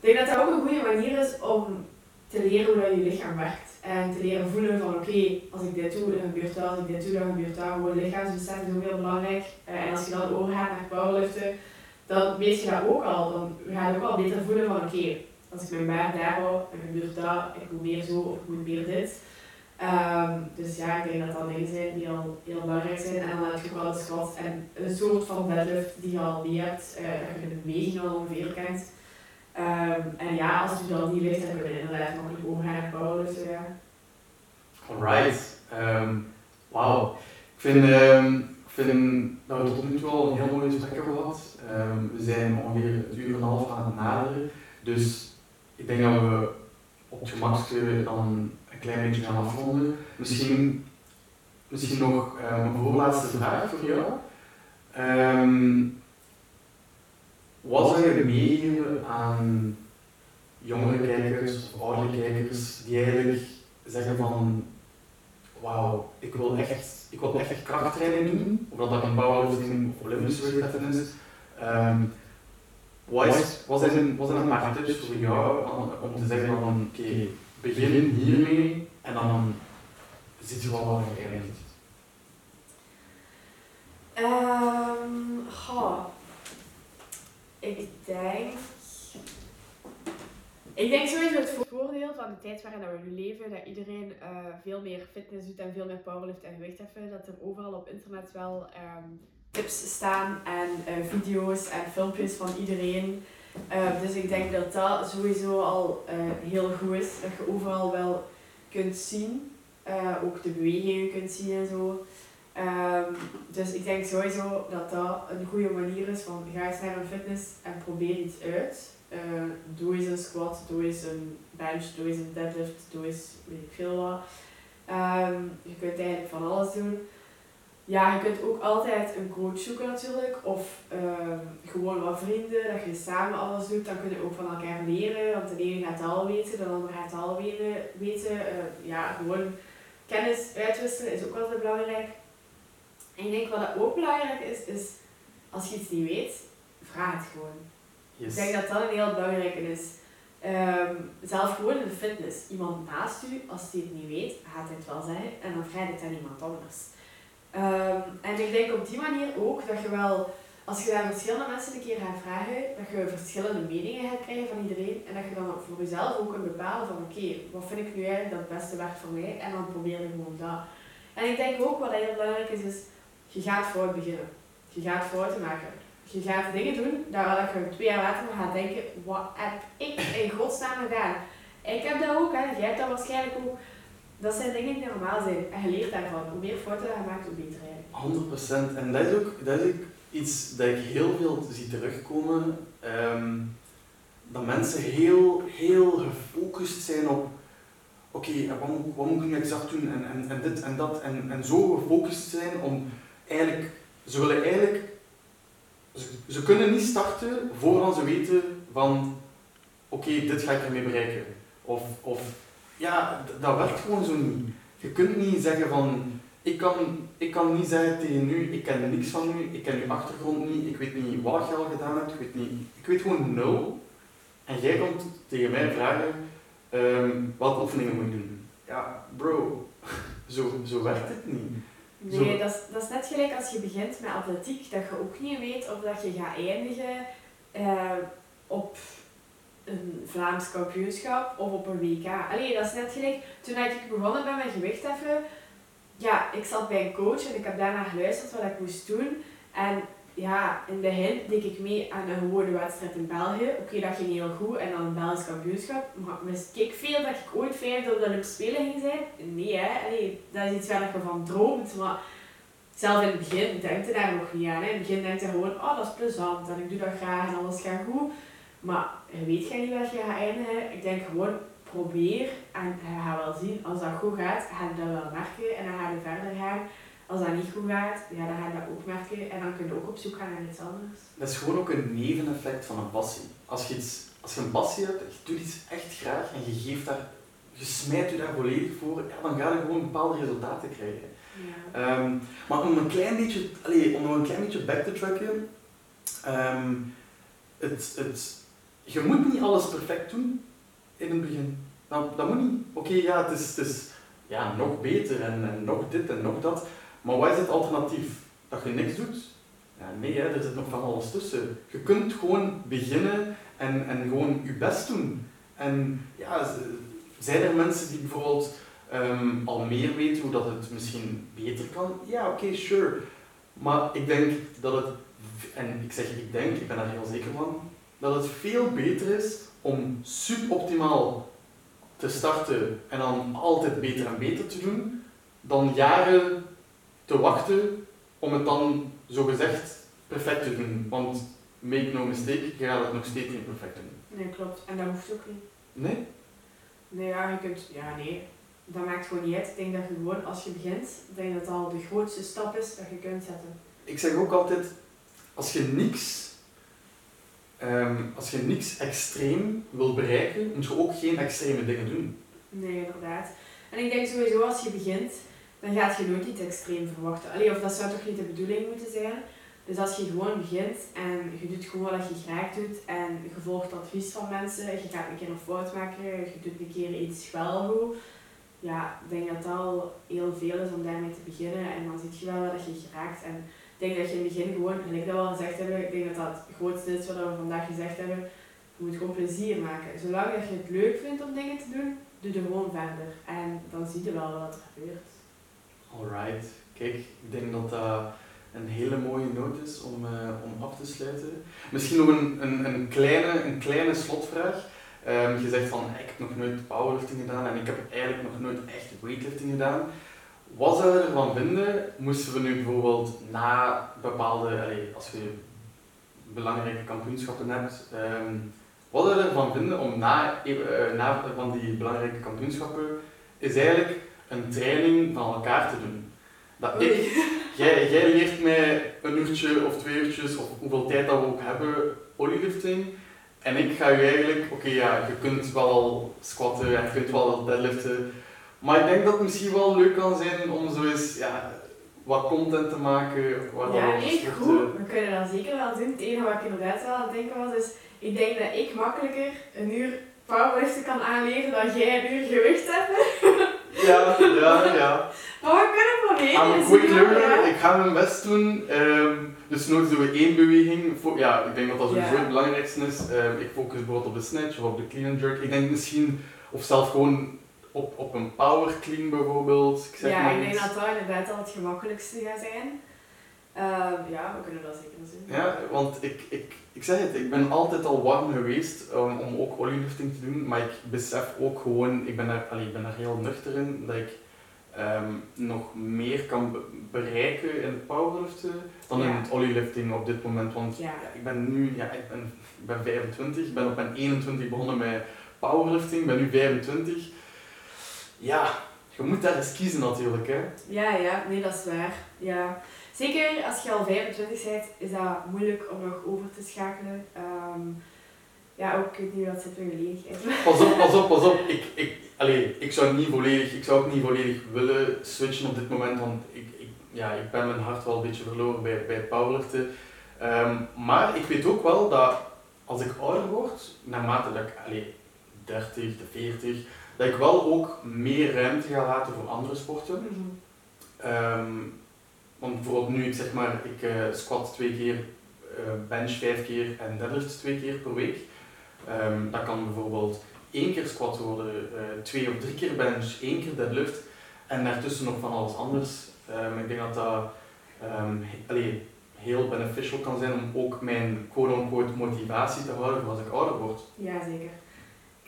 Ik denk dat dat ook een goede manier is om te leren hoe dat je lichaam werkt. En te leren voelen van oké, als ik dit doe, dan gebeurt dat. Als ik dit doe, dan gebeurt dat. Gewoon lichaamsbesef is ook heel belangrijk. Eh, en als je dan overgaat naar powerliften, dan weet je dat ook al. Dan ga je ook al beter voelen van oké, als ik mijn baard daar hou, dan gebeurt dat. Ik moet meer zo of ik moet meer dit. Ehm, dus ja, ik denk dat dat dingen zijn die al heel belangrijk zijn. En dan heb je wel de squat en een soort van deadlift die je al niet hebt. eh, dat je de beweging al ongeveer kent. Ehm, en ja, als je dan niet ligt, dan kun je inderdaad makkelijk overgaan naar powerliften. Ja. Alright. Ehm Wauw. Ik vind, ik vind dat we tot nu toe al een heel mooi gesprek hebben gehad. We zijn ongeveer een uur en een half aan het naderen. Dus ik denk dat we op het gemakste dan een klein beetje gaan afronden. Misschien, misschien nog ehm, een voorlaatste vraag voor jou. Ehm, wat zou je meegeven aan jongere kijkers of oudere kijkers die eigenlijk zeggen van wauw, ik wil echt, ik wil echt krachttraining doen, of dat een powerlifting of Olympische gewichtheffen is. Ehm, wat, wat, zijn, wat zijn een paar tips voor jou om, om te zeggen van oké, begin hiermee en dan zit je wel waar je eindigt. Ehm, goh. Ik denk. Ik denk sowieso het voordeel van de tijd waarin dat we nu leven, dat iedereen eh, veel meer fitness doet en veel meer powerlift en gewichtheffen, dat er overal op internet wel ehm, tips staan en eh, video's en filmpjes van iedereen. Eh, dus ik denk dat dat sowieso al eh, heel goed is, dat je overal wel kunt zien, eh, ook de bewegingen kunt zien en zo. Ehm, dus ik denk sowieso dat dat een goede manier is van ga eens naar een fitness en probeer iets uit. Doe eens een squat, doe eens een bench, doe eens een deadlift, doe eens weet ik veel wat. Ehm, je kunt eigenlijk van alles doen. Ja, je kunt ook altijd een coach zoeken natuurlijk. Of ehm, gewoon wat vrienden, dat je samen alles doet. Dan kun je ook van elkaar leren. Want de ene gaat het al weten, de ander gaat het al weten. weten. Eh, ja, gewoon kennis uitwisselen is ook altijd belangrijk. En ik denk wat dat ook belangrijk is, is als je iets niet weet, vraag het gewoon. Ik denk dat dat een heel belangrijke is. Ehm, zelf gewoon in de fitness. Iemand naast u, als hij het niet weet, gaat hij het wel zeggen en dan vraagt het aan iemand anders. Ehm, en ik denk op die manier ook dat je wel, als je daar verschillende mensen een keer gaat vragen, dat je verschillende meningen gaat krijgen van iedereen en dat je dan voor jezelf ook kunt bepalen van oké, wat vind ik nu eigenlijk dat het beste werkt voor mij en dan probeer je gewoon dat. En ik denk ook wat heel belangrijk is, is je gaat fout beginnen. Je gaat fouten maken. Je gaat dingen doen waar je twee jaar later gaat denken, wat heb ik in godsnaam gedaan? Ik heb dat ook, hè. jij hebt dat waarschijnlijk ook. Dat zijn dingen die normaal zijn. En je leert daarvan. Hoe meer fouten je maakt, hoe beter eigenlijk. 100%. En dat is, ook, dat is ook iets dat ik heel veel zie terugkomen. ehm, dat mensen heel, heel gefocust zijn op oké, en wat, wat moet ik nu exact doen en, en, en dit en dat. En, en zo gefocust zijn om eigenlijk, ze willen eigenlijk, ze, ze kunnen niet starten voordat ze weten van oké, dit ga ik ermee bereiken. Of, of ja, dat werkt gewoon zo niet. Je kunt niet zeggen van, ik kan, ik kan niet zeggen tegen u, ik ken niks van u, ik ken uw achtergrond niet, ik weet niet wat je al gedaan hebt, ik weet, niet, ik weet gewoon nul. En jij komt tegen mij vragen, um, welke oefeningen moet ik doen? Ja, bro, zo, zo werkt het niet. Nee, dat is, dat is net gelijk als je begint met atletiek, dat je ook niet weet of dat je gaat eindigen uh, op een Vlaams kampioenschap of op een WK. Allee, dat is net gelijk, toen ik begonnen ben met gewichtheffen, ja, ik zat bij een coach en ik heb daarna geluisterd wat ik moest doen. En ja, in het begin deed ik mee aan een gewone wedstrijd in België. Oké, dat ging heel goed en dan een Belgisch kampioenschap. Maar wist ik veel dat ik ooit vijfde op de Olympische Spelen ging zijn? Nee, hè. Dat is iets waar ik van droomt. Maar zelf in het begin denkt je daar nog niet aan. Hè. In het begin denkt je gewoon, oh dat is plezant en ik doe dat graag en alles gaat goed. Maar je weet je niet waar je gaat eindigen. Ik denk gewoon, probeer en je gaat wel zien, als dat goed gaat, ga je dat wel merken en dan ga je verder gaan. Als dat niet goed gaat, ja, dan ga je dat ook merken en dan kun je ook op zoek gaan naar iets anders. Dat is gewoon ook een neveneffect van een passie. Als je, iets, als je een passie hebt, je doet iets echt graag en je geeft daar, je smijt je daar volledig voor, ja, dan ga je gewoon bepaalde resultaten krijgen. Ja. Ehm, maar om een klein beetje, allez, om nog een klein beetje back te tracken, um, het, het, je moet niet alles perfect doen in het begin. Dat, dat moet niet. Oké, ja, het is, het is ja, nog beter en, en, nog dit en nog dat. Maar wat is het alternatief? Dat je niks doet? Ja, nee, hè, er zit nog van alles tussen. Je kunt gewoon beginnen en, en gewoon je best doen. En ja, zijn er mensen die bijvoorbeeld ehm, al meer weten hoe dat het misschien beter kan? Ja, oké, sure. Maar ik denk dat het, en ik zeg ik denk, ik ben daar heel zeker van, dat het veel beter is om suboptimaal te starten en dan altijd beter en beter te doen, dan jaren te wachten om het dan zogezegd perfect te doen. Want make no mistake, je gaat het nog steeds niet perfect doen. Nee, klopt. En dat hoeft ook niet. Nee? Nee, ja, je kunt, ja, nee. Dat maakt gewoon niet uit. Ik denk dat je gewoon, als je begint, denk dat dat al de grootste stap is dat je kunt zetten. Ik zeg ook altijd, als je niks Ehm, als je niks extreem wil bereiken, moet je ook geen extreme dingen doen. Nee, inderdaad. En ik denk sowieso als je begint, dan gaat je nooit iets extreem verwachten. Allee, of dat zou toch niet de bedoeling moeten zijn. Dus als je gewoon begint en je doet gewoon wat je graag doet en je volgt advies van mensen, je gaat een keer een fout maken, je doet een keer iets wel goed, ja, ik denk dat dat al heel veel is om daarmee te beginnen en dan zie je wel wat je geraakt. En denk dat je in het begin gewoon, gelijk dat we al gezegd hebben, ik denk dat dat het grootste is wat we vandaag gezegd hebben, je moet gewoon plezier maken. Zolang dat je het leuk vindt om dingen te doen, doe er gewoon verder. En dan zie je wel wat er gebeurt. Alright, kijk, ik denk dat dat een hele mooie noot is om, uh, om af te sluiten. Misschien nog een, een, een, kleine, een kleine slotvraag. Um, je zegt van, ik heb nog nooit powerlifting gedaan en ik heb eigenlijk nog nooit echt weightlifting gedaan. Wat zou je ervan vinden, moesten we nu bijvoorbeeld na bepaalde, als je belangrijke kampioenschappen hebt, um, wat zou je ervan vinden om na, uh, na van die belangrijke kampioenschappen, is eigenlijk een training van elkaar te doen. Dat ik, jij, jij leert mij een uurtje of twee uurtjes, of hoeveel tijd dat we ook hebben, olylifting. En ik ga je eigenlijk, oké ja, je kunt wel squatten en je kunt wel deadliften, maar ik denk dat het misschien wel leuk kan zijn om zo eens ja, wat content te maken. Ja, nee, goed. We kunnen dat zeker wel doen. Het enige wat ik inderdaad wel aan het denken was, is ik denk dat ik makkelijker een uur powerliften kan aanleren dan jij een uur gewicht hebt. ja, ja, ja. Maar we kunnen proberen. I'm a quick learner. Ik ga mijn best doen. Um, dus nooit doen we één beweging. Ja, ik denk dat dat sowieso het belangrijkste is. Um, ik focus bijvoorbeeld op de snatch of op de clean and jerk. Ik denk misschien, of zelf gewoon op, op een power clean bijvoorbeeld. Ik zeg ja, maar ik denk dat dat inderdaad al het gemakkelijkste gaat zijn. Uh, ja, we kunnen dat zeker zien. Ja, want ik, ik, ik zeg het, ik ben altijd al warm geweest um, om ook olylifting te doen, maar ik besef ook gewoon, ik ben daar, allee, ik ben daar heel nuchter in, dat ik um, nog meer kan bereiken in het powerliften dan in het olylifting op dit moment. Want ja. ik ben nu, ja, ik ben, ik ben 25, ik ben op mijn 21 begonnen met powerlifting, ik ben nu 25 ja, je moet daar eens kiezen natuurlijk. Hè. Ja, ja, nee, dat is waar. Ja. Zeker als je al 25 bent, is dat moeilijk om nog over te schakelen. Um, ja, ook, ik weet niet wat zit er gelegenheid. Pas op, pas op, pas op. Ik, ik, allee, ik zou niet volledig, ik zou ook niet volledig willen switchen op dit moment, want ik, ik, ja, ik ben mijn hart wel een beetje verloren bij, bij powerliften. Ehm, maar ik weet ook wel dat als ik ouder word, naarmate dat ik allee, 30, de 40, dat ik wel ook meer ruimte ga laten voor andere sporten. Ehm, want bijvoorbeeld nu, ik zeg maar, ik eh, squat twee keer, eh, bench vijf keer en deadlift twee keer per week. Ehm, dat kan bijvoorbeeld één keer squat worden, eh, twee of drie keer bench, één keer deadlift en daartussen nog van alles anders. Ehm, ik denk dat dat allee, heel beneficial kan zijn om ook mijn quote-unquote motivatie te houden voor als ik ouder word. Ja, zeker.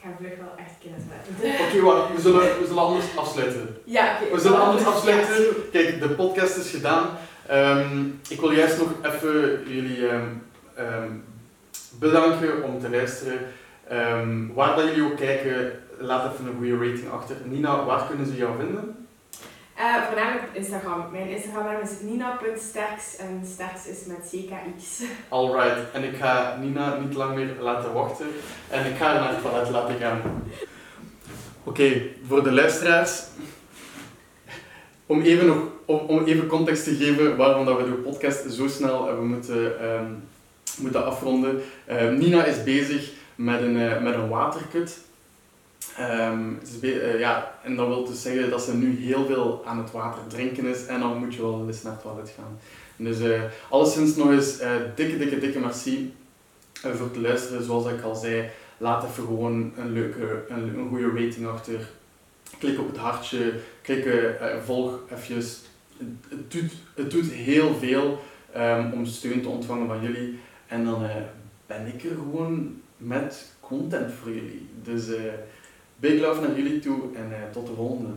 Ik ga vlug wel echt kennis maken. Oké, wacht, we zullen, we zullen anders afsluiten. Ja, oké. We zullen anders afsluiten. Kijk, de podcast is gedaan. Ehm, ik wil juist nog even jullie ehm, ehm, bedanken om te luisteren. Waar dat jullie ook kijken, laat even een goede rating achter. Nina, waar kunnen ze jou vinden? Eh, voornamelijk op Instagram. Mijn Instagram is nina.sterks en sterks is met CKX. Alright, en ik ga Nina niet lang meer laten wachten en ik ga haar naar het toilet laten gaan. Oké, voor de luisteraars, om even, nog, om, om even context te geven waarom dat we de podcast zo snel hebben moeten, ehm, moeten afronden. Ehm, Nina is bezig met een, eh, met een waterkut. Ehm, eh, ja, en dat wil dus zeggen dat ze nu heel veel aan het water drinken is en dan moet je wel eens naar het toilet gaan. Dus eh alleszins nog eens eh, dikke, dikke, dikke merci voor het luisteren. Zoals ik al zei, laat even gewoon een leuke, een, een goede rating achter. Klik op het hartje, klik, volg even. Het, doet, het doet heel veel ehm, om steun te ontvangen van jullie. En dan ben ik er gewoon met content voor jullie. Dus big love naar jullie toe en eh, tot de volgende.